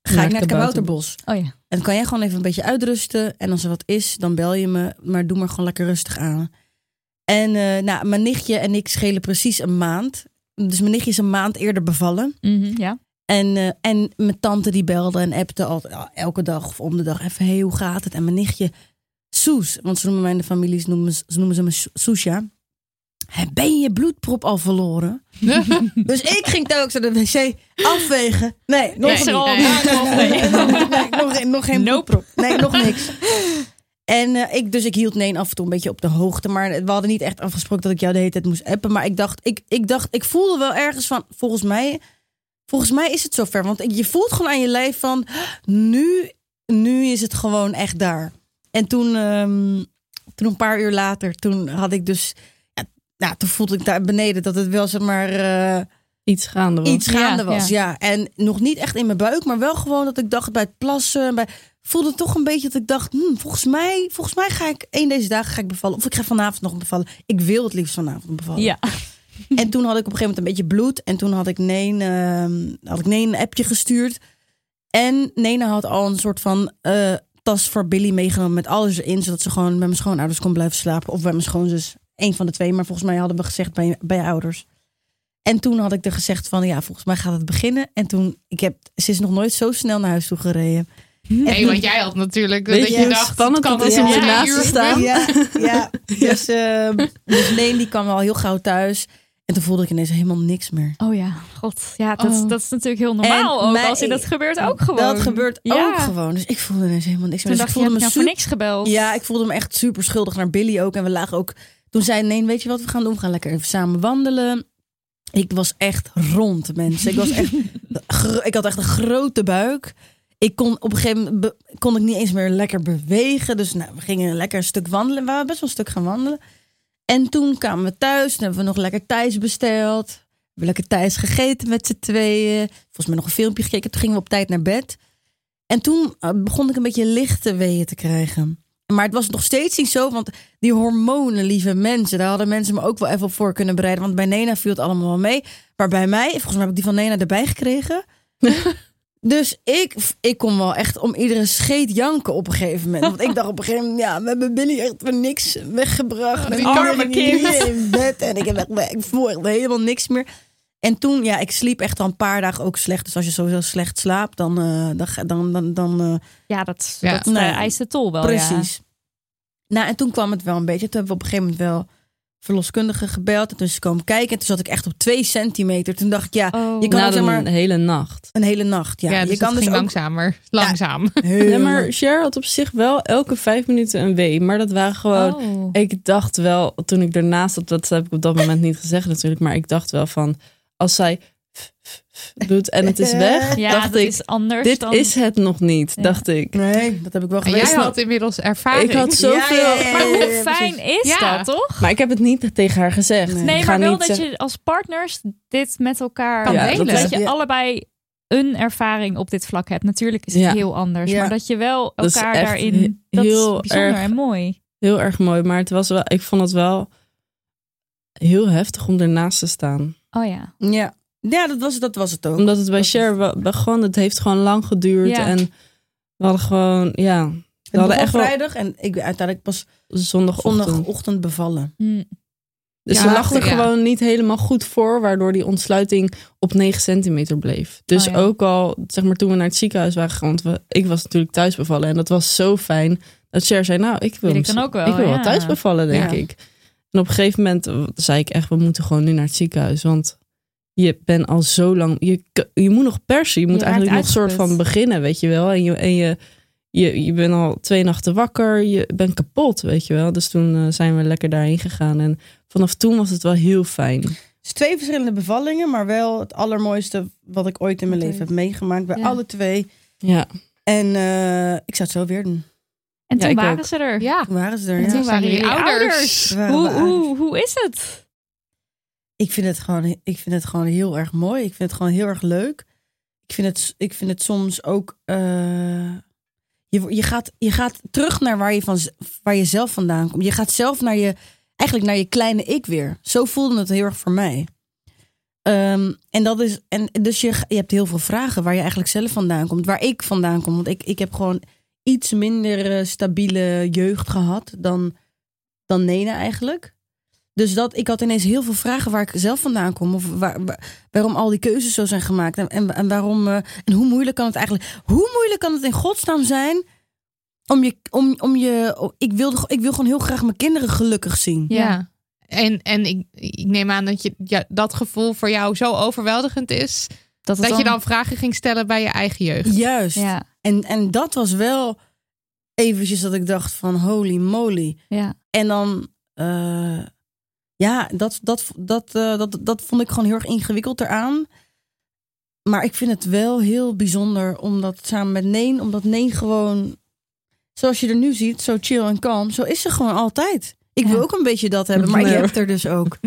ga ik naar het kabouterbos. Oh ja. En dan kan jij gewoon even een beetje uitrusten. En als er wat is, dan bel je me. Maar doe maar gewoon lekker rustig aan. En eh, nou, mijn nichtje en ik schelen precies een maand. Dus mijn nichtje is een maand eerder bevallen. Mhm, ja. En, eh, en mijn tante die belde en appte altijd, ja, elke dag of om de dag even, hey, hoe gaat het? En mijn nichtje, Soes, want ze noemen mij in de familie, ze noemen, ze noemen ze me Soes- Soesja. "Hé, Ben je je bloedprop al verloren? [LAUGHS] dus ik ging telkens naar de wc afwegen. Nee, nog al Nee. nog, nog geen Nope. bloedprop. Nee, nog niks. En eh, ik, dus ik hield Neen af en toe een beetje op de hoogte. Maar we hadden niet echt afgesproken dat ik jou de hele tijd moest appen. Maar ik dacht, ik, ik dacht, ik voelde wel ergens van, volgens mij, volgens mij is het zover. Want ik- je voelt gewoon aan je lijf van, nu, nu is het gewoon echt daar. En toen, ehm, toen een paar uur later, toen had ik dus, nou, toen voelde ik daar beneden dat het wel zeg maar eh, Iets gaande was. iets gaande Ja, was. Ja. en nog niet echt in mijn buik, maar wel gewoon dat ik dacht bij het plassen, bij, voelde toch een beetje dat ik dacht, hmm, volgens mij, volgens mij ga ik één deze dagen ga ik bevallen, of ik ga vanavond nog bevallen. Ik wil het liefst vanavond bevallen. Ja. [LAUGHS] En toen had ik op een gegeven moment een beetje bloed. En toen had ik Neen, ehm, had ik Neen een appje gestuurd. En Nena had al een soort van eh, tas voor Billy meegenomen met alles erin. Zodat ze gewoon bij mijn schoonouders kon blijven slapen. Of bij mijn schoonzus. Eén van de twee. Maar volgens mij hadden we gezegd bij, bij je ouders. En toen had ik er gezegd van ja, volgens mij gaat het beginnen. En toen, ik heb, ze is nog nooit zo snel naar huis toe gereden. Nee, want jij had natuurlijk dat je je dacht, spannend kan het is het om in ernaast te uur staan? Ja, ja. Dus, ehm dus Neen die kwam al heel gauw thuis. En toen voelde ik ineens helemaal niks meer. Oh ja, god. Ja, dat, Oh. dat is natuurlijk heel normaal En ook. mij- Als in dat gebeurt ook gewoon. Dat gebeurt Ja. ook gewoon. Dus ik voelde ineens helemaal niks meer. Toen Dus dacht ik je, voelde heb me nou voor niks gebeld? Ja, ik voelde me echt super schuldig naar Billy ook. En we lagen ook... Toen zei nee, weet je wat we gaan doen? We gaan lekker even samen wandelen. Ik was echt rond, mensen. Ik was echt... [LAUGHS] ik had echt een grote buik. Ik kon op een gegeven moment kon ik niet eens meer lekker bewegen. Dus nou, we gingen lekker een stuk wandelen. We waren best wel een stuk gaan wandelen. En toen kwamen we thuis. Toen hebben we nog lekker thuis besteld. We hebben lekker thuis gegeten met z'n tweeën. Volgens mij nog een filmpje gekeken. Toen gingen we op tijd naar bed. En toen eh, begon ik een beetje lichte weeën te krijgen. Maar het was nog steeds niet zo, want die hormonen, lieve mensen, daar hadden mensen me ook wel even op voor kunnen bereiden. Want bij Nena viel het allemaal wel mee. Maar bij mij, volgens mij heb ik die van Nena erbij gekregen. [LAUGHS] dus ik, ik kon wel echt om iedere scheet janken op een gegeven moment. Want ik dacht op een gegeven moment, ja, we hebben Billy echt voor niks weggebracht. die En arme kind. in bed en ik, heb echt, ik voel echt helemaal niks meer. En toen, ja, ik sliep echt al een paar dagen ook slecht. Dus als je sowieso slecht slaapt, dan, eh, dan, dan, dan, dan eh, Ja, dat, Ja. dat Nee. eist de tol wel, Precies. Nou, en toen kwam het wel een beetje. Toen hebben we op een gegeven moment wel verloskundige gebeld. En toen is ze komen kijken. En toen zat ik echt op twee centimeter. Toen dacht ik, ja, ja. Oh. je kan Na ook zeg maar de hele nacht. een hele nacht. Ja, Ja, dus je kan het dus ook langzamer. Langzaam. [LAUGHS] Ja, maar Cher had op zich wel elke vijf minuten een wee. Maar dat waren gewoon... Oh. Ik dacht wel, toen ik ernaast zat, dat heb ik op dat moment niet gezegd natuurlijk. Maar ik dacht wel van, als zij f- f- f- doet en het is weg, [LAUGHS] Ja, dacht dat ik, is anders dit dan... is het nog niet, Ja. dacht ik. Nee, dat heb ik wel En jij had inmiddels ervaring. Ik had zoveel... Ja, ja, ja, Maar ja, hoe fijn precies. is Ja. dat, toch? Maar ik heb het niet tegen haar gezegd. Nee. Nee, ik ga maar wel niet dat je als partners dit met elkaar... Kan Ja, delen. dat Dat je Ja. allebei een ervaring op dit vlak hebt. Natuurlijk is het Ja. heel anders. Ja. Maar dat je wel elkaar daarin... Dat heel is bijzonder erg- en mooi. Heel erg mooi, maar het was wel, ik vond het wel heel heftig om ernaast te staan. Oh ja. Ja, ja dat, was, dat was het ook. Omdat het bij Dat Cher gewoon, het heeft gewoon lang geduurd. Ja. En we hadden gewoon, ja, we Het hadden begon echt wel vrijdag en ik ben uiteindelijk pas zondagochtend. zondagochtend bevallen. Hm. Dus Ja, ze lag er ja. gewoon niet helemaal goed voor, waardoor die ontsluiting op 9 centimeter bleef. Dus Oh ja. ook al, zeg maar, toen we naar het ziekenhuis waren gegaan, want we, ik was natuurlijk thuis bevallen en dat was zo fijn dat Cher zei, nou, ik wil, ik dan ook wel, ik wil wel thuis bevallen, denk Ja. ik. En op een gegeven moment eh, zei ik echt, we moeten gewoon nu naar het ziekenhuis, want je bent al zo lang, je, je moet nog persen, je moet Je eigenlijk nog raakt soort van beginnen, weet je wel. En je, en je, je, je bent al twee nachten wakker, je bent kapot, weet je wel. Dus toen eh, zijn we lekker daarheen gegaan en vanaf toen was het wel heel fijn. Het is twee verschillende bevallingen, maar wel het allermooiste wat ik ooit in mijn leven heb meegemaakt. Bij Ja. alle twee. Ja, En eh, ik zou het zo weer doen. En toen waren ook. ze er. Ja. Toen waren ze er. En Ja. toen waren jullie jullie ouders. Hoe, hoe, hoe is het? Ik, vind het gewoon, ik vind het gewoon heel erg mooi. Ik vind het gewoon heel erg leuk. Ik vind het, ik vind het soms ook. eh, je, je, gaat, je gaat terug naar waar je, van, waar je zelf vandaan komt. Je gaat zelf naar je, eigenlijk naar je kleine ik weer. Zo voelde het heel erg voor mij. Ehm, en dat is, en dus je, je hebt heel veel vragen waar je eigenlijk zelf vandaan komt. Waar ik vandaan kom. Want ik, ik heb gewoon iets minder eh, stabiele jeugd gehad dan, dan Nena eigenlijk. Dus dat, ik had ineens heel veel vragen waar ik zelf vandaan kom. Of waar, waar- waarom al die keuzes zo zijn gemaakt. En, en, en waarom. eh, en hoe moeilijk kan het eigenlijk. Hoe moeilijk kan het in godsnaam zijn. Om je. Om, om je ik, wilde, ik wil gewoon heel graag mijn kinderen gelukkig zien. Ja. En, en ik, ik neem aan dat je, ja, dat gevoel voor jou zo overweldigend is. Dat, Dat je dan vragen ging stellen bij je eigen jeugd. Juist. Ja, En, en dat was wel eventjes dat ik dacht van holy moly. ja. En dan, eh, ja, dat, dat, dat, eh, dat, dat vond ik gewoon heel erg ingewikkeld eraan. Maar ik vind het wel heel bijzonder om dat samen met Neen, omdat Neen gewoon, zoals je er nu ziet, zo chill en kalm, zo is ze gewoon altijd. Ik wil ook een beetje dat hebben, maar je hebt er dus ook.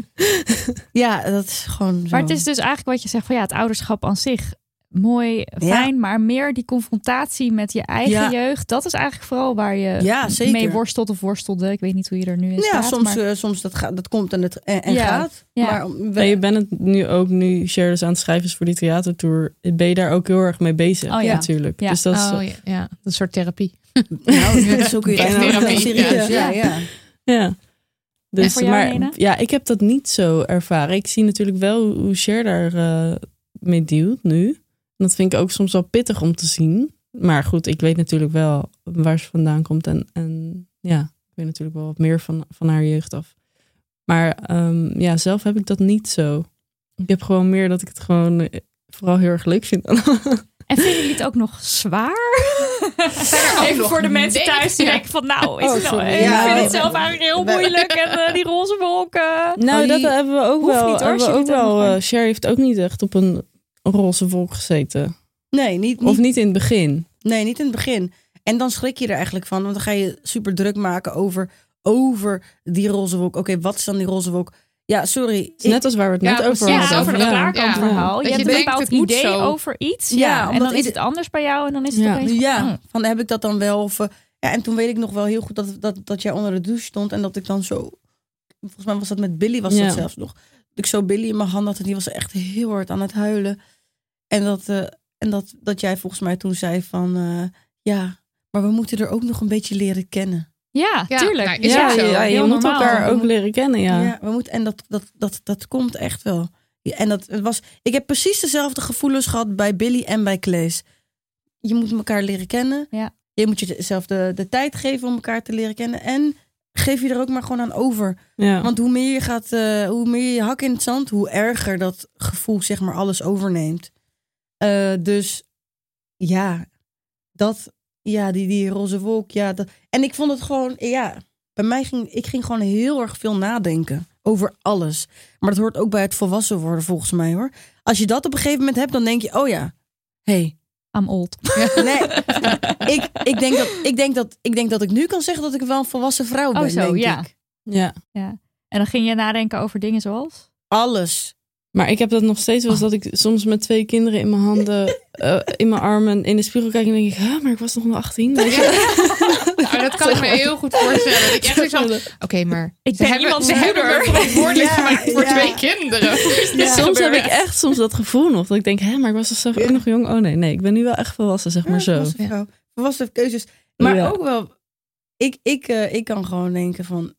[LAUGHS] ja, dat is gewoon zo. Maar het is dus eigenlijk wat je zegt van ja, het ouderschap aan zich mooi, fijn, maar meer die confrontatie met je eigen Ja. jeugd, dat is eigenlijk vooral waar je Ja, zeker. mee worstelt of worstelde. Ik weet niet hoe je er nu in ja, staat. soms, maar- eh, soms dat, gaat, dat komt en, het, en, en Ja. gaat. Ja. Maar we- En je bent het nu ook, nu Cher dus aan het schrijven is voor die theatertour, ben je daar ook heel erg mee bezig Oh ja. natuurlijk. Ja. Dus dat is, Oh ja, ja, een soort therapie. nou, [LAUGHS] echt therapie, serieus. ja. Ja, ja. Ja. Dus, voor jou, maar Lena? ja, ik heb dat niet zo ervaren. Ik zie natuurlijk wel hoe- hoe Cher daar eh, mee dealt nu. Dat vind ik ook soms wel pittig om te zien. Maar goed, ik weet natuurlijk wel waar ze vandaan komt. En, en ja, ik weet natuurlijk wel wat meer van, van haar jeugd af. Maar ehm, ja, zelf heb ik dat niet zo. Ik heb gewoon meer dat ik het gewoon eh, vooral heel erg leuk vind. [LAUGHS] En vinden jullie het ook nog zwaar? Even nog voor de mensen thuis die denken van nou, is Oh, het nou, ik vind het zelf eigenlijk heel moeilijk. En eh, die roze wolken. nou, Oh, die- dat hebben we ook wel. niet, hoor, hebben als we je ook wel fijn- eh, Cher heeft ook niet echt op een roze wolk gezeten. Nee, niet, Of niet, in het begin. nee, niet in het begin. En dan schrik je er eigenlijk van. Want dan ga je super druk maken over, over die roze wolk. Oké, wat is dan die roze wolk? Ja, sorry. Het net als waar we het Ja, net over precies. Ja, hadden. over dat Ja. Dat Je je hebt een bepaald het idee zo. over iets. Ja, Ja, en omdat dan is het anders bij jou. En dan is het Ja. opeens van, Ja, hm. van heb ik dat dan wel? Of, ja, en toen weet ik nog wel heel goed dat, dat, dat jij onder de douche stond en dat ik dan zo. Volgens mij was dat met Billy, was Ja. dat zelfs nog. Dat ik zo Billy in mijn hand had en die was echt heel hard aan het huilen. En dat, eh, en dat, dat jij volgens mij toen zei van eh, ja, maar we moeten er ook nog een beetje leren kennen. Ja, Ja, tuurlijk. nou, is Ja, ook zo. ja, je heel moet normaal. elkaar ook leren kennen, ja. Ja, we moeten, en dat, dat, dat, dat komt echt wel. Ja, en dat het was, ik heb precies dezelfde gevoelens gehad bij Billy en bij Klees. Je moet elkaar leren kennen. Ja. Je moet jezelf de, de tijd geven om elkaar te leren kennen. En geef je er ook maar gewoon aan over. Ja. Want hoe meer je gaat, eh, hoe meer je je hak in het zand, hoe erger dat gevoel zeg maar alles overneemt. Eh, dus ja, dat, ja, die, die roze wolk, ja. Dat, en ik vond het gewoon, ja, bij mij ging, ik ging gewoon heel erg veel nadenken over alles. Maar dat hoort ook bij het volwassen worden volgens mij hoor. Als je dat op een gegeven moment hebt, dan denk je, oh ja, hey, I'm old. [LAUGHS] nee, ik, ik, denk dat, ik, denk dat, ik denk dat ik nu kan zeggen dat ik wel een volwassen vrouw ben, Oh, zo, denk ja. ik. ja. En dan ging je nadenken over dingen zoals? Alles. Maar ik heb dat nog steeds wel eens dat ik soms met twee kinderen in mijn handen, [LAUGHS] eh, in mijn armen, in de spiegel kijk en denk ik, maar ik was nog maar 18. Weet je? [LAUGHS] Nou, dat kan ik me heel goed voorstellen. Dat ik echt van, oké, maar Ik ze ben hebben, iemands ze hebben moeder. verantwoordelijk Ja, gemaakt voor ja. twee kinderen. [LAUGHS] Ja, soms heb ik echt soms dat gevoel nog. Dat ik denk, hè, maar ik was toch zelf ook nog jong. Oh nee, nee, ik ben nu wel echt volwassen, zeg maar Ja, zo. volwassen keuzes. Maar Ja. ook wel, ik, ik, eh, ik kan gewoon denken van,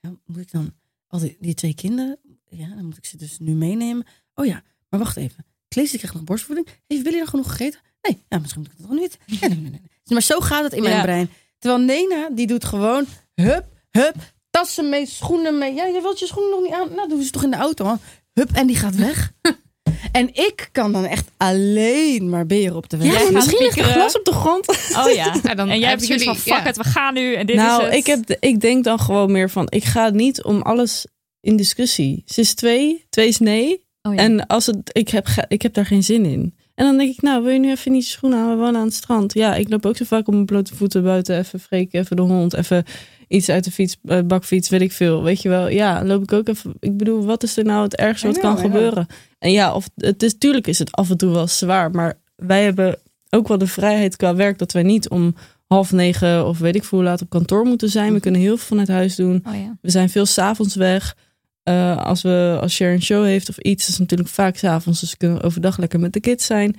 ja, moet ik dan, al die, die twee kinderen, ja, dan moet ik ze dus nu meenemen. Oh ja, maar wacht even. Klees, die krijgt nog borstvoeding. Heeft Willy dan genoeg gegeten? Nee, ja, misschien moet ik het nog niet. Ja, nee, nee, nee. Maar zo gaat het in mijn Ja. brein. Terwijl Nena, die doet gewoon, hup, hup, tassen mee, schoenen mee. Ja, je wilt je schoenen nog niet aan. Nou, doen ze toch in de auto. man. Hup, en die gaat weg. [LAUGHS] en ik kan dan echt alleen maar beren op de weg. Ja, misschien ligt er piekeren. glas op de grond. Oh ja. [LAUGHS] Dan en jij hebt zoiets van, jullie- fuck ja. het, we gaan nu en dit nou, is het. ik, heb, ik denk dan gewoon meer van, ik ga niet om alles in discussie. Ze is twee, twee is nee. Oh ja. En als het, ik, heb, ik heb daar geen zin in. En dan denk ik, nou, wil je nu even niet je schoenen aan? We wonen aan het strand. Ja, ik loop ook zo vaak op mijn blote voeten buiten. Even freken, even de hond, even iets uit de fiets, eh, bakfiets, weet ik veel. Weet je wel, ja, loop ik ook even. Ik bedoel, wat is er nou het ergste wat know, kan gebeuren? En ja, of het is, tuurlijk is het af en toe wel zwaar. Maar wij hebben ook wel de vrijheid qua werk dat wij niet om half negen of weet ik veel hoe laat op kantoor moeten zijn. We kunnen heel veel vanuit huis doen. Oh ja. We zijn veel s'avonds weg. Eh, als, we, als Sharon een show heeft of iets, is natuurlijk vaak s'avonds. Dus we kunnen overdag lekker met de kids zijn.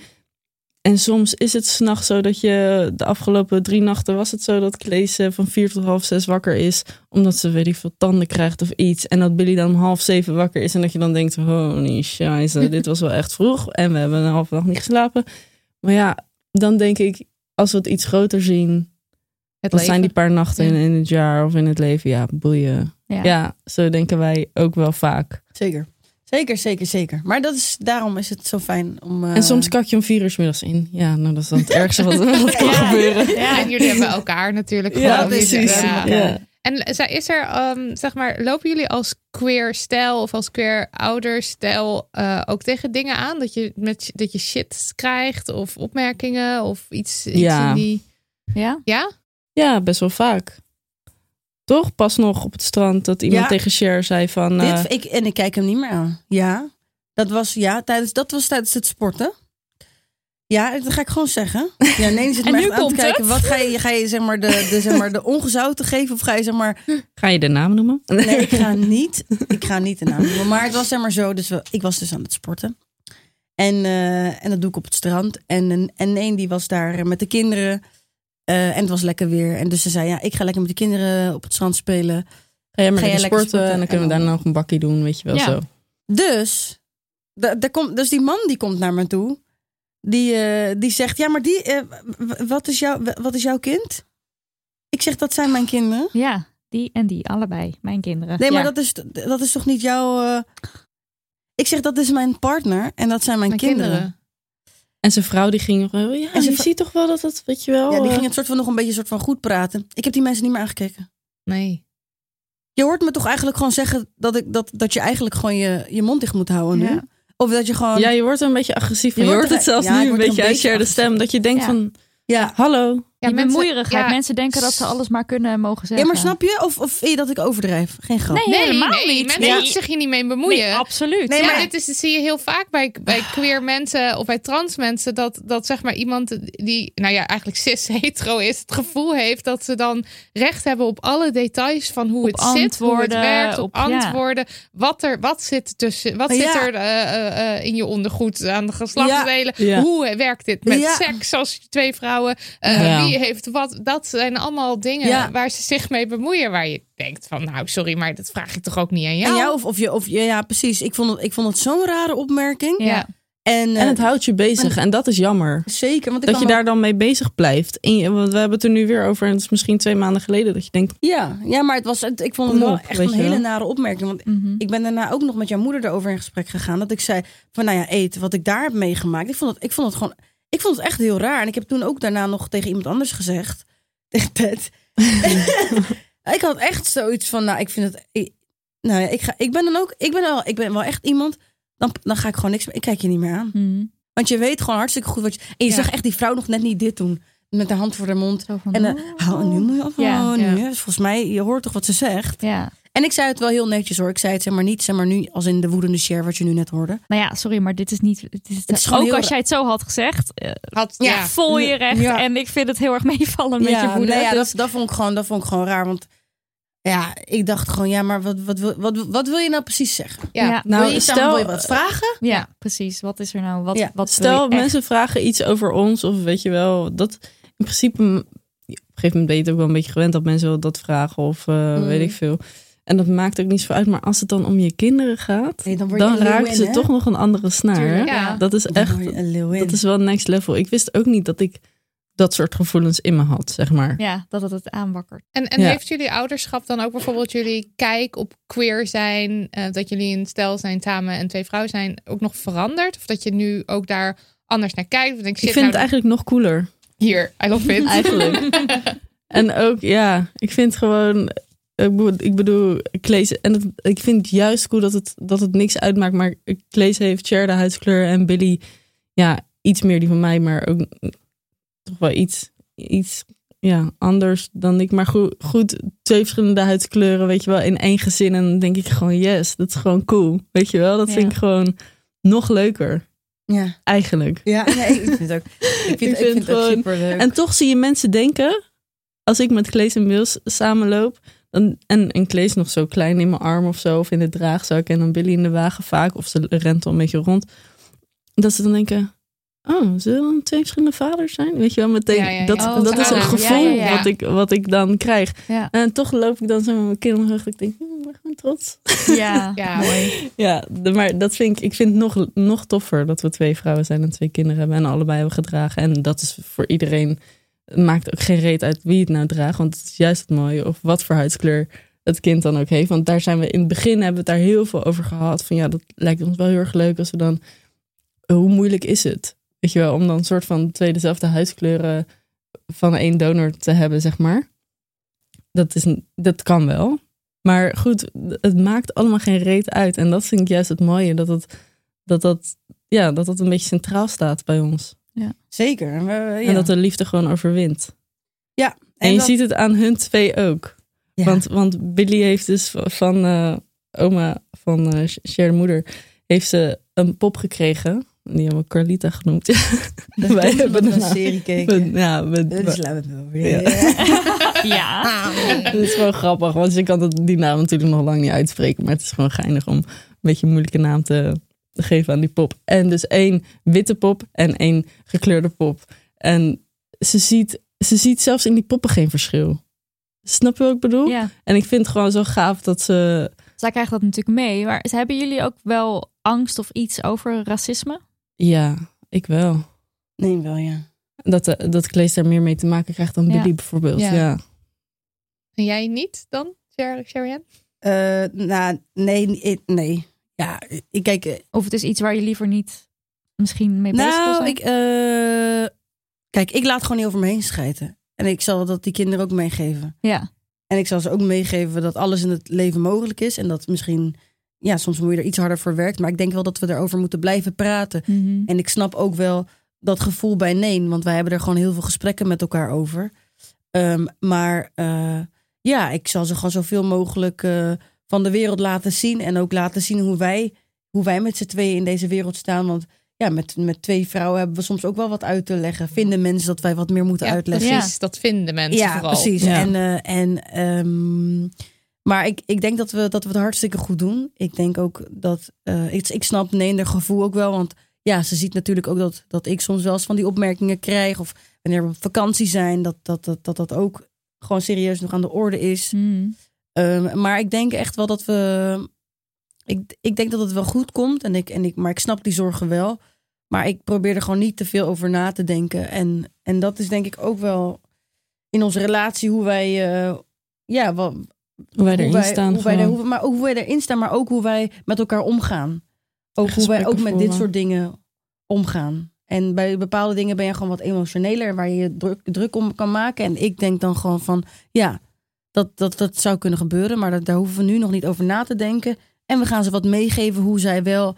En soms is het s'nachts zo dat je de afgelopen drie nachten was het zo dat Klees eh, van vier tot half zes wakker is. Omdat ze weet ik veel tanden krijgt of iets. En dat Billy dan om half zeven wakker is. En dat je dan denkt, holy scheisse, [LAUGHS] dit was wel echt vroeg. En we hebben een halve nacht niet geslapen. Maar ja, dan denk ik, als we het iets groter zien. Het zijn die paar nachten Ja. in, in het jaar of in het leven? Ja, boeien. Ja. Ja, zo denken wij ook wel vaak. Zeker. Zeker, zeker, zeker. Maar dat is, daarom is het zo fijn om... eh, En soms kak je om vier uur 's middags in. Ja, nou dat is dan het ergste wat, wat [LAUGHS] kan Ja. gebeuren. Ja. En jullie hebben elkaar natuurlijk. Ja, precies. Ja. Ja. En zij- is er, ehm, zeg maar, lopen jullie als queer stijl of als queer ouderstijl eh ook tegen dingen aan? Dat je, met, dat je shit krijgt of opmerkingen of iets, iets Ja. in die... Ja? Ja? Ja, best wel vaak. Toch? Pas nog op het strand dat iemand Ja. tegen Cher zei van... eh, Dit, ik, en ik kijk hem niet meer aan. Ja, dat was, ja, tijdens, dat was tijdens het sporten. Ja, dat ga ik gewoon zeggen. Ja, nee, zit [LAUGHS] echt aan te kijken. het. Wat ga je, ga je zeg maar de, de, zeg maar de [LAUGHS] ongezouten geven? Of ga je zeg maar... Ga je de naam noemen? Nee, ik [LAUGHS] ga niet. Ik ga niet de naam noemen. Maar het was zeg maar zo. Dus we- ik was dus aan het sporten. En, eh, en dat doe ik op het strand. En, en, en een die was daar met de kinderen. Eh, en het was lekker weer. En dus ze zei, ja, ik ga lekker met de kinderen op het strand spelen. Ga jij maar Ga jij lekker lekker sporten, sporten en dan kunnen we daarna dan- nog een bakkie doen, weet je wel Ja. zo. Dus, da- daar komt, dus die man die komt naar me toe. Die, eh, die zegt, ja, maar die, eh, wat, is jouw, wat is jouw kind? Ik zeg, dat zijn mijn kinderen. Ja. die en die, allebei, mijn kinderen. Nee, maar Ja. dat, is, dat is toch niet jouw... eh, Ik zeg, dat is mijn partner en dat zijn mijn, Mijn kinderen. kinderen. En zijn vrouw die ging nog wel, ja, En je ziet toch wel dat het, weet je wel. Ja, die eh, ging het soort van nog een beetje soort van goed praten. Ik heb die mensen niet meer aangekeken. Nee. Je hoort me toch eigenlijk gewoon zeggen dat, ik, dat, dat je eigenlijk gewoon je, je mond dicht moet houden nu? Ja. Of dat je gewoon... Ja, je wordt er een beetje agressief van. Je Je, hoort het zelfs ja, nu een beetje uit de stem. Dat je denkt Ja. van, ja. hallo. Ja, die mensen- bemoeierigheid. ja, mensen denken dat ze alles maar kunnen en mogen Ja, zeggen. maar snap je? Of, of vind je dat ik overdrijf? Geen grap. Nee, Nee, helemaal nee, niet. mensen Nee. zich hier niet mee bemoeien. Nee, absoluut. Nee, ja, maar- dit, is, dit zie je heel vaak bij, bij queer mensen of bij trans mensen. Dat, dat zeg maar iemand die, nou ja, eigenlijk cis-hetero [LAUGHS] is, het gevoel heeft dat ze dan recht hebben op alle details van hoe Op het zit, hoe het werkt, op, op- ja. antwoorden. Wat, er, wat zit, tussen, wat Ja. zit er eh, eh, eh, in je ondergoed aan de geslachtsdelen? Ja. Hoe werkt dit met Ja. seks als twee vrouwen? Eh, Ja. Wie heeft wat? Dat zijn allemaal dingen Ja. waar ze zich mee bemoeien. Waar je denkt van, nou sorry, maar dat vraag ik toch ook niet aan jou? jou of, of je, of je, ja, precies. Ik vond het, ik vond het zo'n rare opmerking. Ja. En, eh, En het houdt je bezig. En dat is jammer. zeker, want ik Dat je daar dan mee bezig blijft. En je, want we hebben het er nu weer over. En het is misschien twee maanden geleden dat je denkt. Ja, ja, maar het was, het- ik vond het wel op, echt een hele wel. nare opmerking. Want Mhm. ik ben daarna ook nog met jouw moeder erover in gesprek gegaan. Dat ik zei van, nou ja, eten, wat ik daar heb meegemaakt. Ik vond het, ik vond het gewoon, ik vond het echt heel raar. En ik heb toen ook daarna nog tegen iemand anders gezegd. [LAUGHS] Tegen Ted. [LAUGHS] ik had echt zoiets van, nou, ik vind het, ik, nou ja, ik, ga, ik ben dan ook, ik ben wel, ik ben wel echt iemand. Dan, dan ga ik gewoon niks meer, ik kijk je niet meer aan. Mhm. Want je weet gewoon hartstikke goed wat je, en je Ja. zag echt die vrouw nog net niet dit doen. Met haar hand voor haar mond. Van, En dan, oh. hou, nu moet je afhouden. Ja, nu, ja. Volgens mij, je hoort toch wat ze zegt. Ja. En ik zei het wel heel netjes hoor. Ik zei het zeg maar niet, zeg maar nu, als in de woedende share wat je nu net hoorde. Nou ja, sorry, maar dit is niet. Het is, Het is gewoon ook heel als jij het zo had gezegd, eh, Had, Ja. ja. vol je recht. Ja. En ik vind het heel erg meevallen met je woede. nee, ja, Dus- dat, dat, vond ik gewoon, dat vond ik gewoon raar. Want ja, ik dacht gewoon, ja, maar wat, wat, wat, wat, wat wil je nou precies zeggen? Ja. ja. wil Nou, je, aan- wil stel, je wat vragen? Ja, precies. Wat is er nou? Wat, Ja. wat stel echt? mensen vragen iets over ons. Of weet je wel. Dat in principe. Op een gegeven moment ben je het ook wel een beetje gewend dat mensen wel dat vragen. Of eh, Mm. weet ik veel. En dat maakt ook niet zo uit. Maar als het dan om je kinderen gaat. Nee, dan raken ze hè? toch nog een andere snaar. Tuurlijk, Ja. Dat is echt. Dat is wel next level. Ik wist ook niet dat ik dat soort gevoelens in me had, zeg maar. Ja, dat het het aanwakkert. En, en Ja. heeft jullie ouderschap dan ook bijvoorbeeld jullie kijk op queer zijn, eh, dat jullie een stel zijn samen en twee vrouwen zijn, ook nog veranderd? Of dat je nu ook daar anders naar kijkt? Want ik, Ik vind nou het eigenlijk nog cooler. hier, I love it. Eigenlijk. [LAUGHS] en ook, ja, ik vind gewoon. Ik bedoel- ik bedoel, ik lees. En het- ik vind het juist cool dat het, dat het niks uitmaakt. Maar ik lees heeft Cher de huidskleur en Billy. Ja, iets meer die van mij, maar ook toch wel iets, iets ja, anders dan ik. Maar goed, goed, twee verschillende huidskleuren, weet je wel, in één gezin. En dan denk ik gewoon, yes, dat is gewoon cool. Weet je wel, dat Ja. vind ik gewoon nog leuker, Ja, eigenlijk. ja nee, ik vind het ook, [LAUGHS] ik vind, ik vind, het ook gewoon- superleuk. En toch zie je mensen denken, als ik met Klees en Wils samenloop, en, en Klees nog zo klein in mijn arm of zo, of in de draagzak, en dan Billy in de wagen vaak, of ze rent al een beetje rond, dat ze dan denken, oh, zullen dan twee verschillende vaders zijn? Weet je wel, meteen, Ja, ja, ja. dat, Oh, dat is een gevoel ja, ja. Wat, ik, wat ik dan krijg. Ja. En toch loop ik dan zo met mijn kind omhoog, dat ik denk, hm, ik ben trots. Ja, [LAUGHS] Ja. mooi. Ja, de- maar dat vind ik, ik vind het nog, nog toffer dat we twee vrouwen zijn en twee kinderen hebben en allebei hebben gedragen. En dat is voor iedereen, maakt ook geen reet uit wie het nou draagt, want het is juist het mooie of wat voor huidskleur het kind dan ook heeft. Want daar zijn we in het begin hebben we daar heel veel over gehad. Van ja, dat lijkt ons wel heel erg leuk als we dan, hoe moeilijk is het? Weet je wel, om dan een soort van twee dezelfde huidskleuren van één donor te hebben, zeg maar. Dat, is, dat kan wel. Maar goed, het maakt allemaal geen reet uit. En dat vind ik juist het mooie. Dat het, dat, dat, ja, dat het een beetje centraal staat bij ons. Zeker. En, we- ja. En dat de liefde gewoon overwint. ja. En, je dat- ziet het aan hun twee ook. ja. Want, want Billy heeft dus van eh, oma, van eh Cher de moeder, heeft ze een pop gekregen. Die hebben we Carlita genoemd. [LAUGHS] dat wij hebben we een serie [LAUGHS] keken. We- [LAUGHS] ja, Dat is laat. Ja. Ja. Het is wel grappig, want je kan dat- die naam natuurlijk nog lang niet uitspreken. Maar het is gewoon geinig om een beetje een moeilijke naam te geven aan die pop. En dus één witte pop en één gekleurde pop. En ze ziet, ze ziet zelfs in die poppen geen verschil. Snap je wat ik bedoel? ja. En ik vind het gewoon zo gaaf dat ze... Zij krijgt dat natuurlijk mee. Maar hebben jullie ook wel angst of iets over racisme? Ja, ik wel. Nee, wel ja. Dat, eh, dat Klees daar meer mee te maken krijgt dan Ja. Billy bijvoorbeeld. Ja. Ja. En jij niet dan, Sher- Sherian? Eh, nou, nee, nee, nee. Ja, ik kijk. eh, Of het is iets waar je liever niet misschien mee bezig Nou, zijn? ik, eh, kijk, ik laat gewoon niet over me heen schijten. En ik zal dat die kinderen ook meegeven. Ja. En ik zal ze ook meegeven dat alles in het leven mogelijk is. En dat misschien, ja, soms moet je er iets harder voor werkt. Maar ik denk wel dat we erover moeten blijven praten. Mhm. En ik snap ook wel dat gevoel bij Neen. Want wij hebben er gewoon heel veel gesprekken met elkaar over. Ehm, maar eh, ja, ik zal ze gewoon zoveel mogelijk van de wereld laten zien. En ook laten zien hoe wij, hoe wij met z'n tweeën in deze wereld staan. Want ja, met, met twee vrouwen hebben we soms ook wel wat uit te leggen. Vinden mensen dat wij wat meer moeten uitleggen? precies. Dat vinden mensen Ja, vooral. precies. Ja. En, eh, en, ehm, maar ik, ik denk dat we, dat we het hartstikke goed doen. Ik denk ook dat. eh, ik, ik snap nee, haar gevoel ook wel. Want ja, ze ziet natuurlijk ook dat, dat ik soms wel eens van die opmerkingen krijg. Of wanneer we op vakantie zijn, dat dat, dat, dat, dat ook gewoon serieus nog aan de orde is. Mhm. Ehm, maar ik denk echt wel dat we. Ik, ik denk dat het wel goed komt. En ik, en ik, maar ik snap die zorgen wel. Maar ik probeer er gewoon niet te veel over na te denken. En, en dat is denk ik ook wel in onze relatie hoe wij. eh, ja, wat, Hoe wij erin hoe staan. Hoe wij er, hoe, maar ook hoe wij erin staan, maar ook hoe wij met elkaar omgaan. Ook hoe wij ook met dit soort dingen omgaan. En bij bepaalde dingen ben je gewoon wat emotioneler, waar je je druk, druk om kan maken. En ik denk dan gewoon van, ja, dat, dat, dat zou kunnen gebeuren, maar dat, daar hoeven we nu nog niet over na te denken. En we gaan ze wat meegeven hoe zij wel,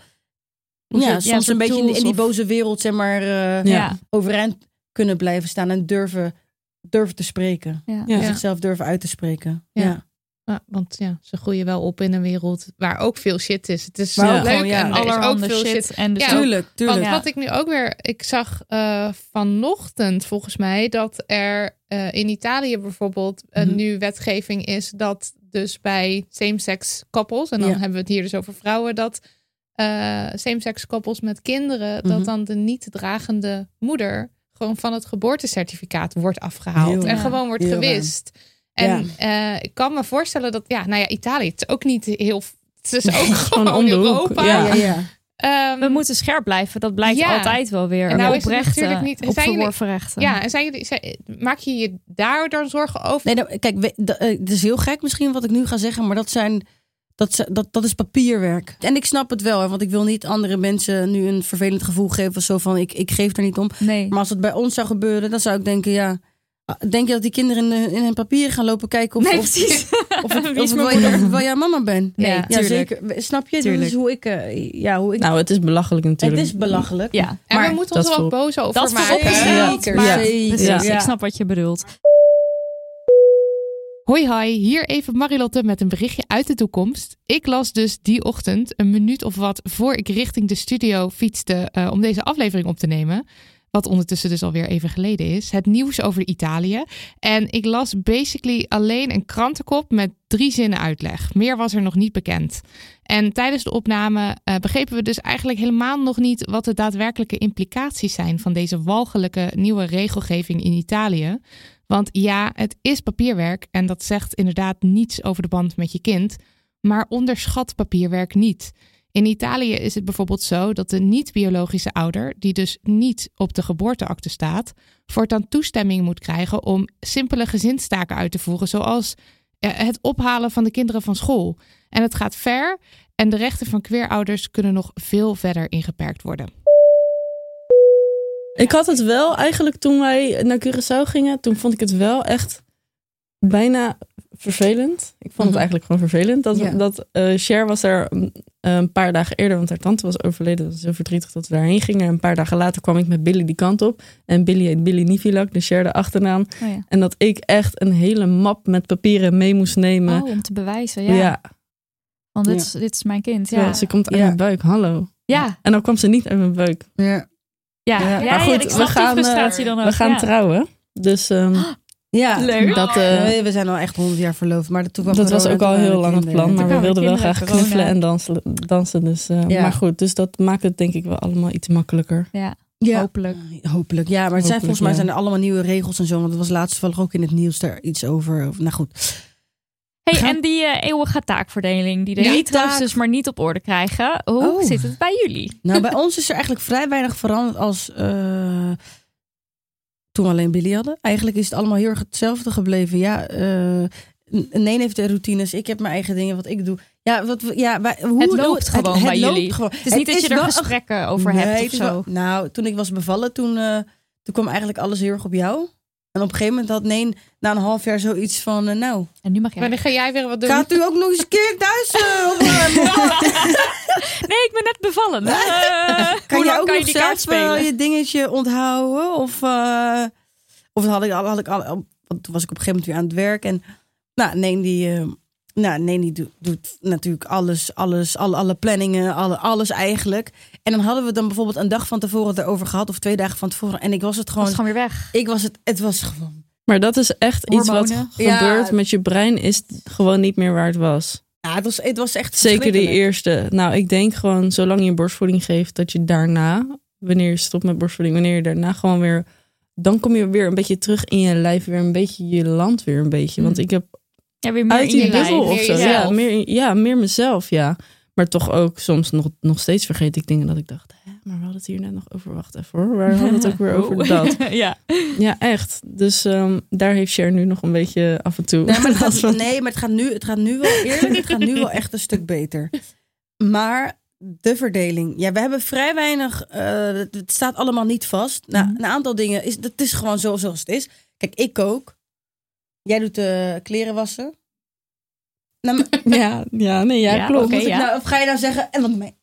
Hoe ze- ja, soms een beetje in, in die boze wereld, zeg maar, eh, Ja. Overeind kunnen blijven staan en durven, durven te spreken. Ja. Ja. Zichzelf durven uit te spreken. Ja. Ja. Want ja, ze groeien wel op in een wereld waar ook veel shit is. Het is Maar leuk gewoon, ja, en er is ook Allerhande veel shit. shit. En dus Tuurlijk, tuurlijk. Want Ja. wat ik nu ook weer, ik zag eh, vanochtend volgens mij dat er eh, in Italië bijvoorbeeld een Mhm. nu wetgeving is dat dus bij same-sex koppels, en dan Ja. hebben we het hier dus over vrouwen, dat eh same-sex koppels met kinderen, Mhm. dat dan de niet dragende moeder gewoon van het geboortecertificaat wordt afgehaald Heel en raar. gewoon wordt Heel gewist. En eh, ik kan me voorstellen dat, ja, nou ja, Italië, het is ook niet heel, het is ook [LAUGHS] gewoon om hoek, Europa. ja. ja, ja. Ehm, we moeten scherp blijven. Dat blijkt Ja. altijd wel weer. En nou is natuurlijk niet- op zijn jullie- rechten. Ja, en zijn jullie, zijn- maak je je daar dan zorgen over? Nee, nou, kijk, we- d- eh, het is heel gek misschien wat ik nu ga zeggen, maar dat zijn. Dat, dat, dat is papierwerk. En ik snap het wel, want ik wil niet andere mensen nu een vervelend gevoel geven. Zo van, ik, ik geef er niet om. Nee. Maar als het bij ons zou gebeuren, dan zou ik denken, ja... Denk je dat die kinderen in, de- in hun papieren gaan lopen kijken of, nee, of, precies. [LAUGHS] of, [LAUGHS] of, mijn ik wel, moeder? of wel jouw mama ben? Nee, ja, tuurlijk. zeker. Snap je? Dat Tuurlijk. is hoe ik... eh, ja, hoe ik Nou, het is belachelijk het natuurlijk. is belachelijk. Ja, En Maar we moeten ons dat er ook boos over dat maken. Zeker, maar precies, ik snap wat je bedoelt. Hoi hoi, hier even Marilotte met een berichtje uit de toekomst. Ik las dus die ochtend, een minuut of wat voor ik richting de studio fietste eh, om deze aflevering op te nemen. Wat ondertussen dus alweer even geleden is. Het nieuws over Italië. En ik las basically alleen een krantenkop met drie zinnen uitleg. Meer was er nog niet bekend. En tijdens de opname eh, begrepen we dus eigenlijk helemaal nog niet wat de daadwerkelijke implicaties zijn van deze walgelijke nieuwe regelgeving in Italië. Want ja, het is papierwerk en dat zegt inderdaad niets over de band met je kind. Maar onderschat papierwerk niet. In Italië is het bijvoorbeeld zo dat de niet-biologische ouder, die dus niet op de geboorteakte staat, voortaan toestemming moet krijgen om simpele gezinstaken uit te voeren, zoals eh, het ophalen van de kinderen van school. En het gaat ver en de rechten van queerouders kunnen nog veel verder ingeperkt worden. Ik had het wel eigenlijk toen wij naar Curaçao gingen. Toen vond ik het wel echt bijna vervelend. Ik vond het Mhm. eigenlijk gewoon vervelend. Dat, Ja. dat eh, Cher was er mm, een paar dagen eerder, want haar tante was overleden. Dat was heel verdrietig dat we daarheen gingen. En een paar dagen later kwam ik met Billy die kant op. En Billy heet Billy Nivilak, de Cher de achternaam. Oh, ja. En dat ik echt een hele map met papieren mee moest nemen. Oh, om te bewijzen, ja, ja. Want dit, is, dit is mijn kind, ja. ze komt uit Ja. mijn buik, hallo. Ja, En dan kwam ze niet uit mijn buik. Ja. ja. Maar ja, goed, ik we gaan, die eh, frustratie dan ook. We gaan ja. trouwen. Dus ehm, [GASPS] Ja, Leuk. dat, eh, we zijn al echt honderd jaar verloofd. Maar toen dat was ook al toen heel lang het plan. Maar we wilden wel graag corona. knuffelen en dansen. dansen dus, eh, Ja. Maar goed, dus dat maakt het denk ik wel allemaal iets makkelijker. Ja, Ja. hopelijk. Hopelijk, ja. Maar het zijn volgens mij ja. zijn er allemaal nieuwe regels en zo. Want er was laatst toevallig ook in het nieuws daar iets over. Of- Nou goed. Hey, Gaan- en die eh, eeuwige taakverdeling die de Ja, hetero's taak- dus maar niet op orde krijgen. Hoe Oh. zit het bij jullie? Nou, bij ons is er eigenlijk vrij weinig veranderd als eh, toen alleen Billy hadden. Eigenlijk is het allemaal heel erg hetzelfde gebleven. Ja, eh, Nee heeft de routines. Ik heb mijn eigen dingen wat ik doe. Ja, wat, ja wij, hoe, Het loopt gewoon het bij loopt jullie. Gewoon. Het is niet dat je er gesprekken over Nee, hebt het of wel- zo. nou, toen ik was bevallen, toen, eh, toen kwam eigenlijk alles heel erg op jou. En op een gegeven moment had Neen na een half jaar zoiets van, eh, nou, En nu mag jij. Wanneer ga jij weer wat doen? gaat u ook nog eens een keer thuis? eh, opruimen? [LAUGHS] Nee, ik ben net bevallen. Eh, kan je lang ook kan je nog die kaart zelf eh, spelen? je dingetje onthouden? Of, eh, of had ik, al- had ik al, want toen was ik op een gegeven moment weer aan het werk. En nou, nee, die, eh, nou, nee, die doet, doet natuurlijk alles, alles, alle, alle planningen, alle, alles eigenlijk. En dan hadden we dan bijvoorbeeld een dag van tevoren erover gehad, of twee dagen van tevoren. En ik was het Was gewoon, het gewoon weer weg. ik was het, het was gewoon. Maar dat is echt iets wat. Ja. gebeurt met je brein, is gewoon niet meer waar het was. Ja, het was, het was echt Zeker die eerste. Nou, ik denk gewoon, zolang je borstvoeding geeft, dat je daarna, wanneer je stopt met borstvoeding, wanneer je daarna gewoon weer, dan kom je weer een beetje terug in je lijf, weer een beetje je land weer een beetje. Want Mm. ik heb Ja, weer meer uit in die bubbel of meer zo. Ja meer, ja, meer mezelf, ja. Maar toch ook soms nog, nog steeds vergeet ik dingen dat ik dacht, hè, maar we hadden het hier net nog over. Wacht even hoor, waar hadden we het ook weer [LAUGHS] over Oh. dat? [LAUGHS] ja. Ja, echt. Dus ehm, daar heeft Cher nu nog een beetje af en toe. Nee, maar het [LAUGHS] gaat, van. nee, maar het gaat nu, het gaat nu wel eerlijk, het gaat nu wel echt een stuk beter. Maar de verdeling, ja, we hebben vrij weinig. eh, het staat allemaal niet vast. Nou, Mhm. een aantal dingen is, het is gewoon zo zoals het is. Kijk, ik kook. Jij doet de kleren wassen. Nou, [LAUGHS] Ja, ja, nee, ja, Ja, klopt. ja. nou, of ga je nou zeggen? En wat mee?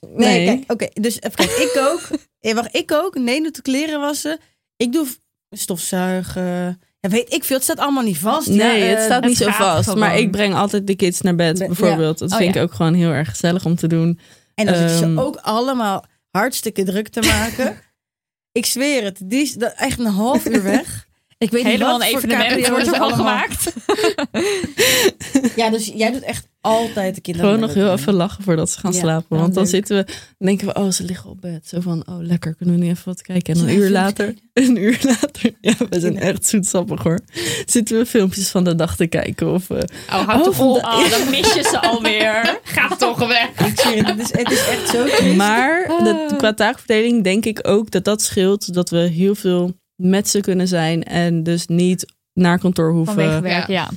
Nee, Nee. kijk, oké. dus even kijken. Ik kook. [LAUGHS] Eh, wacht, ik kook. Nee, doet de kleren wassen. Ik doe stofzuigen. Ja, weet ik veel. Het staat allemaal niet vast. Nee, Ja, het eh, staat niet zo vast. gewoon. Maar ik breng altijd de kids naar bed, bijvoorbeeld. Dat Oh, vind ik ook gewoon heel erg gezellig om te doen. En dan Ehm. ze ook allemaal hartstikke druk te maken. [LAUGHS] ik zweer het. Die is echt een half uur weg. Ik weet Helemaal niet een wat voor evenement wordt er al allemaal- gemaakt. [LAUGHS] Ja, dus jij doet echt altijd de kinderen. Gewoon nog heel even lachen voordat ze gaan Ja, slapen. Want dan leuk. zitten we, dan denken we, oh, ze liggen op bed. Zo van, oh, lekker, kunnen we nu even wat kijken? En een uur later, [LAUGHS] een uur later, ja, we zijn echt zoetsappig hoor. Zitten we filmpjes van de dag te kijken. Of, eh, Oh, houd Oh, toch op. Oh, dan mis je ze alweer. [LAUGHS] Ga toch weg. Het. Het is, het is echt zo triest. Maar de, qua taakverdeling denk ik ook dat dat scheelt. Dat we heel veel met ze kunnen zijn. En dus niet naar kantoor hoeven. Vanwege werk, ja.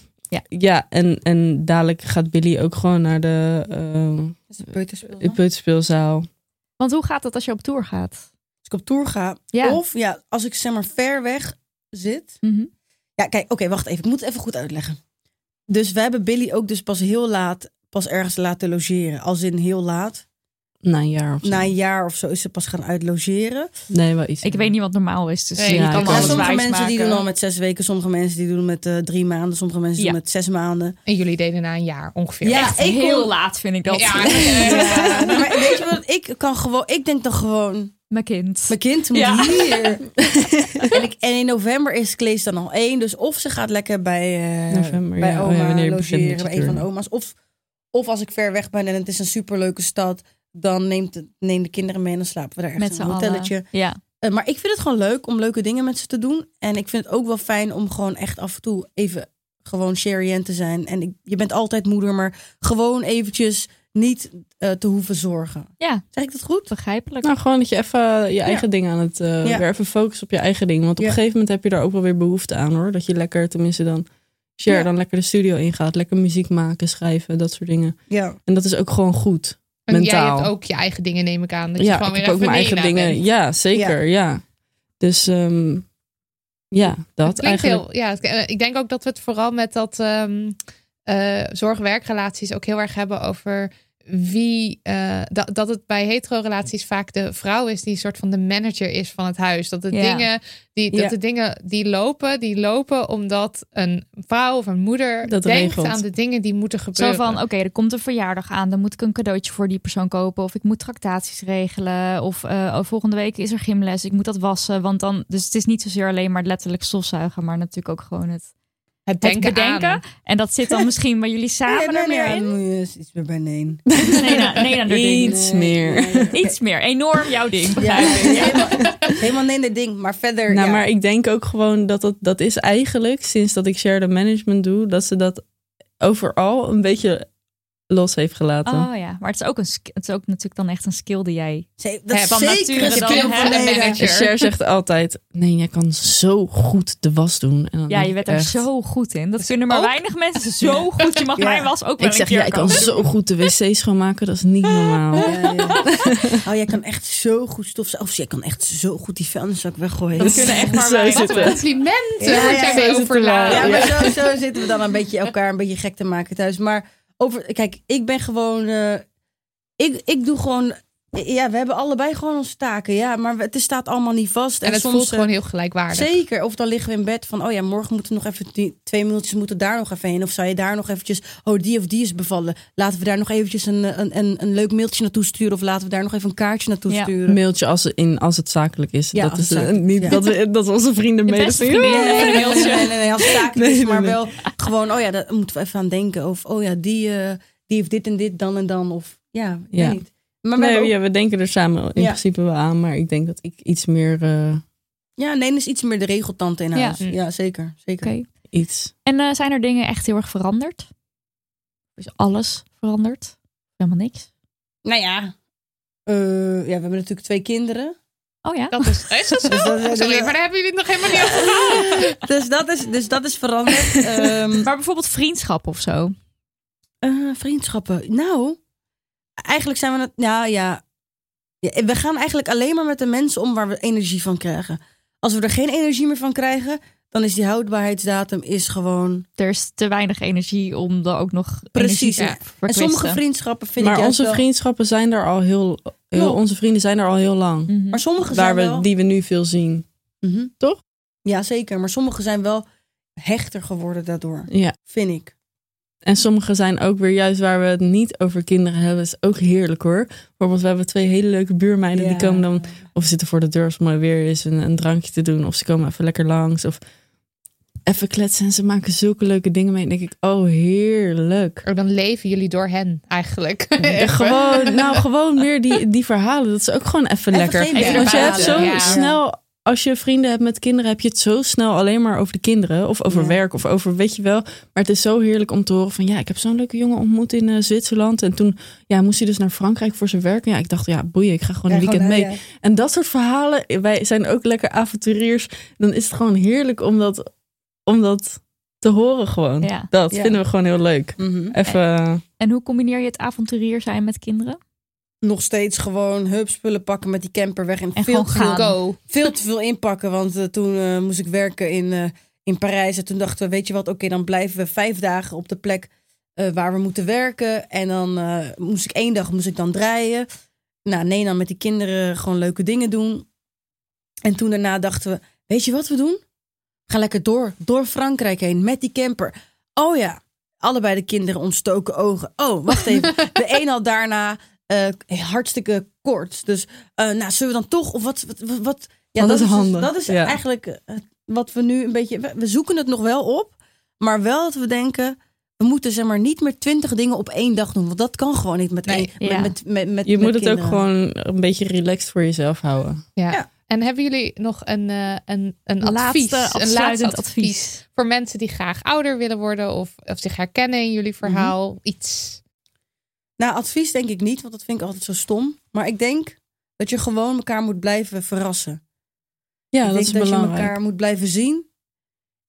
Ja, en, en dadelijk gaat Billy ook gewoon naar de Dat peuterspel, de peuterspeelzaal. Want hoe gaat het als je op tour gaat? Als ik op tour ga. Ja. Of ja, als ik zeg maar ver weg zit. Mhm. Ja, kijk, oké, wacht even. Ik moet het even goed uitleggen. Dus we hebben Billy ook dus pas heel laat, pas ergens laten logeren. Als in heel laat. Na een jaar of zo. Na een jaar of zo is ze pas gaan uitlogeren. Nee, wel iets. Ik weet niet wat normaal is. Dus Nee, je ja, kan sommige mensen die doen al met zes weken, sommige mensen die doen met eh, drie maanden, sommige mensen Ja. doen met zes maanden. En jullie deden na een jaar ongeveer. Ja, Echt ik heel kon- laat vind ik dat. Ja, Ja, maar weet je wat? Ik kan gewoon, ik denk dan gewoon, Mijn kind. mijn kind moet Ja. hier. [LAUGHS] en, ik, en in november is Klees dan al één, dus of ze gaat lekker bij, eh, November, bij ja. Oh oma ja, met logeren, bij een van de oma's. Of, of als ik ver weg ben en het is een superleuke stad, dan neemt het, neem de kinderen mee en dan slapen we daar ergens Met een allen. hotelletje. Ja. Eh, maar ik vind het gewoon leuk om leuke dingen met ze te doen. En ik vind het ook wel fijn om gewoon echt af en toe even gewoon Sherry te zijn. En ik, je bent altijd moeder, maar gewoon eventjes niet eh, te hoeven zorgen. ja, Zeg ik dat goed? begrijpelijk. Nou, gewoon dat je even je eigen ding aan het... eh Ja. Weer even focust op je eigen ding. Want op Ja. een gegeven moment heb je daar ook wel weer behoefte aan hoor. Dat je lekker, tenminste dan... Share Ja. dan lekker de studio ingaat. Lekker muziek maken, schrijven, dat soort dingen. Ja. En dat is ook gewoon goed. En jij mentaal. hebt ook je eigen dingen, neem ik aan. Dat je ja, gewoon ik weer heb ook mijn eigen dingen. bent. Ja, zeker. Ja. Dus ehm, ja, dat eigenlijk. heel, ja, eh, ik denk ook dat we het vooral met dat eh, zorg-werkrelaties ook heel erg hebben over wie. eh, dat, dat het bij hetero-relaties vaak de vrouw is die een soort van de manager is van het huis. Dat de, Ja. dingen, die, dat Ja. de dingen die lopen, die lopen omdat een vrouw of een moeder Dat denkt regelt. aan de dingen die moeten Zo gebeuren. van, oké, er komt een verjaardag aan. Dan moet ik een cadeautje voor die persoon kopen. Of ik moet tractaties regelen. Of oh, volgende week is er gymles. Ik moet dat wassen. Want dan, dus het is niet zozeer alleen maar letterlijk stofzuigen. Maar natuurlijk ook gewoon het, het het denken, bedenken. aan. En dat zit dan [LAUGHS] misschien bij jullie samen nee, er nee, meer nee, in. eens iets meer bij nee. Nee, nee, ding. Iets meer. Iets meer. Enorm jouw ding. Ja, helemaal, helemaal nee, nee ding. Maar verder, Nou, ja. maar ik denk ook gewoon dat dat, dat is eigenlijk sinds dat ik shared management doe, dat ze dat overal een beetje los heeft gelaten. Oh ja, maar het is, ook een, het is ook natuurlijk dan echt een skill die jij... Dat is van zeker nature een dan, manager. Cher zegt [LAUGHS] altijd, nee, jij kan zo goed de was doen. En dan Ja, je bent er echt- zo goed in. Dat kunnen maar weinig mensen [LAUGHS] zo goed. Je mag Ja. mijn was ook wel Ik zeg, jij kan zo goed de wc [LAUGHS] schoonmaken, dat is niet normaal. Ja, ja. Oh, jij kan echt zo goed stofzuigen. Of jij kan echt zo goed die vuilniszak weggooien. Dat kunnen echt maar Zo Wat een complimenten Ja, ja, zo, zo zitten we dan een beetje elkaar een beetje gek te maken thuis. Maar over, kijk, ik ben gewoon. eh, ik, ik doe gewoon. Ja, we hebben allebei gewoon onze taken. Ja, maar het staat allemaal niet vast. En het soms, voelt eh, gewoon heel gelijkwaardig. Zeker. Of dan liggen we in bed van, oh ja, morgen moeten we nog even die, twee minuutjes moeten daar nog even heen. Of zou je daar nog eventjes, oh die of die is bevallen. Laten we daar nog eventjes een, een, een, een leuk mailtje naartoe sturen. Of laten we daar nog even een kaartje naartoe Ja. sturen. Een mailtje als, in, als het zakelijk is. Ja, dat is eh, zakelijk is, niet ja. dat, we, dat onze vrienden. "Joe." Nee, nee, nee, mailtje. nee, als het zakelijk Nee, is, nee, maar nee. wel gewoon, oh ja, daar moeten we even aan denken. Of, oh ja, die, eh, die heeft dit en dit, dan en dan. Of, ja, ik Ja. weet niet. Maar Nee, ook- ja, we denken er samen in Ja. principe wel aan, maar ik denk dat ik iets meer eh, ja, nee, is iets meer de regeltante in huis. Ja, zeker. zeker. Iets. En eh, zijn er dingen echt heel erg veranderd? Is alles veranderd? Helemaal niks? Nou ja, eh, ja, we hebben natuurlijk twee kinderen. Oh ja? Dat is, is dat [LAUGHS] zo? Dus dat- Sorry, maar daar hebben jullie het nog helemaal niet over gehad. [LAUGHS] Dus dat is, dus dat is veranderd. Ehm, Maar bijvoorbeeld vriendschap of zo? eh, vriendschappen. Nou, eigenlijk zijn we het. Ja, ja, ja. We gaan eigenlijk alleen maar met de mensen om waar we energie van krijgen. Als we er geen energie meer van krijgen, dan is die houdbaarheidsdatum is gewoon. Er is te weinig energie om er ook nog Precies, ja. En sommige vriendschappen vind Maar onze wel- vriendschappen zijn er al heel, onze vrienden zijn er al heel lang. Mhm. Maar sommige Waar zijn we, wel. die we nu veel zien. Mhm. Toch? Ja, zeker. Maar sommige zijn wel hechter geworden daardoor, Ja. vind ik. En sommige zijn ook weer juist waar we het niet over kinderen hebben. is ook heerlijk hoor. Bijvoorbeeld, we hebben twee hele leuke buurmeiden. Die komen dan, of zitten voor de deur als het mooi weer is, een, een drankje te doen. Of ze komen even lekker langs. Of even kletsen. En ze maken zulke leuke dingen mee. En denk ik, oh heerlijk. Oh, dan leven jullie door hen eigenlijk. [LAUGHS] Ja, gewoon, nou, gewoon meer die, die verhalen. Dat is ook gewoon even, Even lekker. Even Want je hebt zo ja. snel, als je vrienden hebt met kinderen, heb je het zo snel alleen maar over de kinderen. Of over Ja. werk of over, weet je wel. Maar het is zo heerlijk om te horen van, ja, ik heb zo'n leuke jongen ontmoet in eh, Zwitserland. En toen ja, moest hij dus naar Frankrijk voor zijn werk. En ja, ik dacht, ja, boeien, ik ga gewoon een weekend gewoon, mee. ja. En dat soort verhalen, wij zijn ook lekker avonturiers. Dan is het gewoon heerlijk om dat, om dat te horen gewoon. Ja. Dat Ja. vinden we gewoon heel leuk. Mhm. Even, En hoe combineer je het avonturier zijn met kinderen? Nog steeds gewoon hup spullen pakken met die camper weg. En, En veel, gaan. Go. veel te veel inpakken. Want eh, toen eh, moest ik werken in, eh, in Parijs. En toen dachten we, weet je wat, oké, dan blijven we vijf dagen op de plek waar we moeten werken. En dan moest ik één dag moest ik dan draaien. Nou, nee, dan met die kinderen gewoon leuke dingen doen. En toen daarna dachten we, weet je wat we doen? Ga lekker door, door Frankrijk heen met die camper. Oh ja, allebei de kinderen ontstoken ogen. Oh, wacht even. [LAUGHS] De een had daarna eh, hartstikke kort. Dus, eh, nou, zullen we dan toch, of wat, wat, wat, ja, Dat is dus- handig, dat is ja. eigenlijk eh, wat we nu een beetje, we, we zoeken het nog wel op, maar wel dat we denken, we moeten zeg maar niet meer twintig dingen op één dag doen, want dat kan gewoon niet met Nee, één, ja. met, met, met, met je met moet het ook gewoon een beetje relaxed voor jezelf houden. Ja. Ja. En hebben jullie nog een, eh, een, een Laatste advies? een afsluitend laatste advies. advies. Voor mensen die graag ouder willen worden of, of zich herkennen in jullie verhaal. Iets. Nou, advies denk ik niet, want dat vind ik altijd zo stom. Maar ik denk dat je gewoon elkaar moet blijven verrassen. Ja, ik dat denk is dat je elkaar moet blijven zien.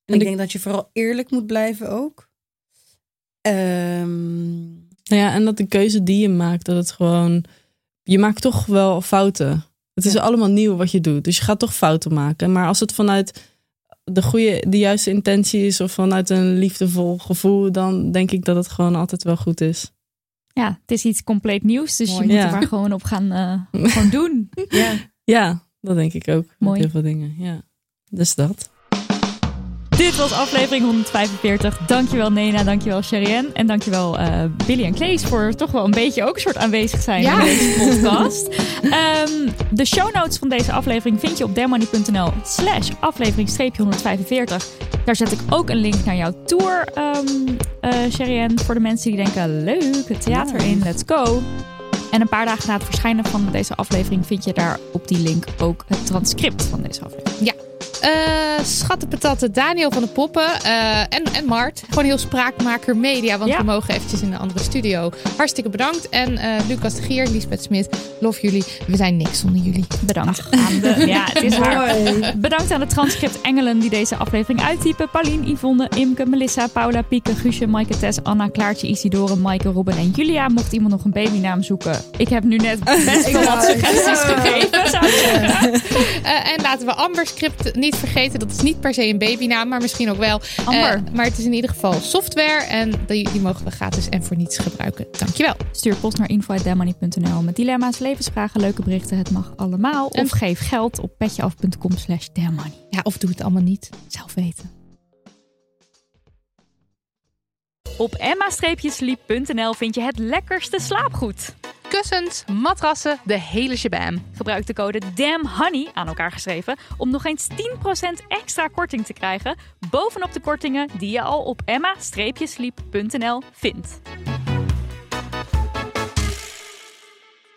En En ik denk dat je vooral eerlijk moet blijven ook. Nou ja, en dat de keuze die je maakt, dat het gewoon. Je maakt toch wel fouten. Het is Ja. allemaal nieuw wat je doet. Dus je gaat toch fouten maken. Maar als het vanuit de goede, de juiste intentie is of vanuit een liefdevol gevoel, dan denk ik dat het gewoon altijd wel goed is. Ja, het is iets compleet nieuws, dus Mooi. je moet Ja. er maar gewoon op gaan eh, gewoon doen. ja. [LAUGHS] Ja, dat denk ik ook. Met Mooi. heel veel dingen. Ja. Dus dat. Dit was aflevering 145. Dankjewel Nena, dankjewel Sherien en dankjewel eh Billy en Klees voor toch wel een beetje ook een soort aanwezig zijn Ja. in deze podcast. Ehm, de show notes van deze aflevering vind je op dermoney.nl slash aflevering 145. Daar zet ik ook een link naar jouw tour, Sherien, voor de mensen die denken leuk, het theater in, let's go. En een paar dagen na het verschijnen van deze aflevering vind je daar op die link ook het transcript van deze aflevering. Uh, schattenpatatten Daniel van de Poppen uh, en, en Mart. Gewoon heel spraakmaker media, want we mogen eventjes in een andere studio. Hartstikke bedankt. En uh, Lucas de Gier, Lisbeth Smit, lof jullie. We zijn niks zonder jullie. Bedankt aan de, [LAUGHS] ja, het is waar. Bedankt aan de transcript Engelen die deze aflevering uittypen. Paulien, Yvonne, Imke, Melissa, Paula, Pieke, Guusje, Maaike, Tess, Anna, Klaartje, Isidore, Maaike, Robin en Julia. Mocht iemand nog een babynaam zoeken. Ik heb nu net [LAUGHS] best wel wat suggesties gegeven. Zou uh, [LAUGHS] en laten we Amber Script niet vergeten. Dat is niet per se een babynaam, maar misschien ook wel. Amber. Uh, maar het is in ieder geval software. En die, die mogen we gratis en voor niets gebruiken. Dankjewel. Stuur post naar info.demoney.nl met dilemma's, levensvragen, leuke berichten. Het mag allemaal. En of geef geld op petjeaf.com slash Ja, of doe het allemaal niet. Zelf weten. Op emma-sleep.nl vind je het lekkerste slaapgoed. Kussens, matrassen, de hele shabam. Gebruik de code DAMNHONEY, aan elkaar geschreven, om nog eens 10% extra korting te krijgen bovenop de kortingen die je al op emma-sleep.nl vindt.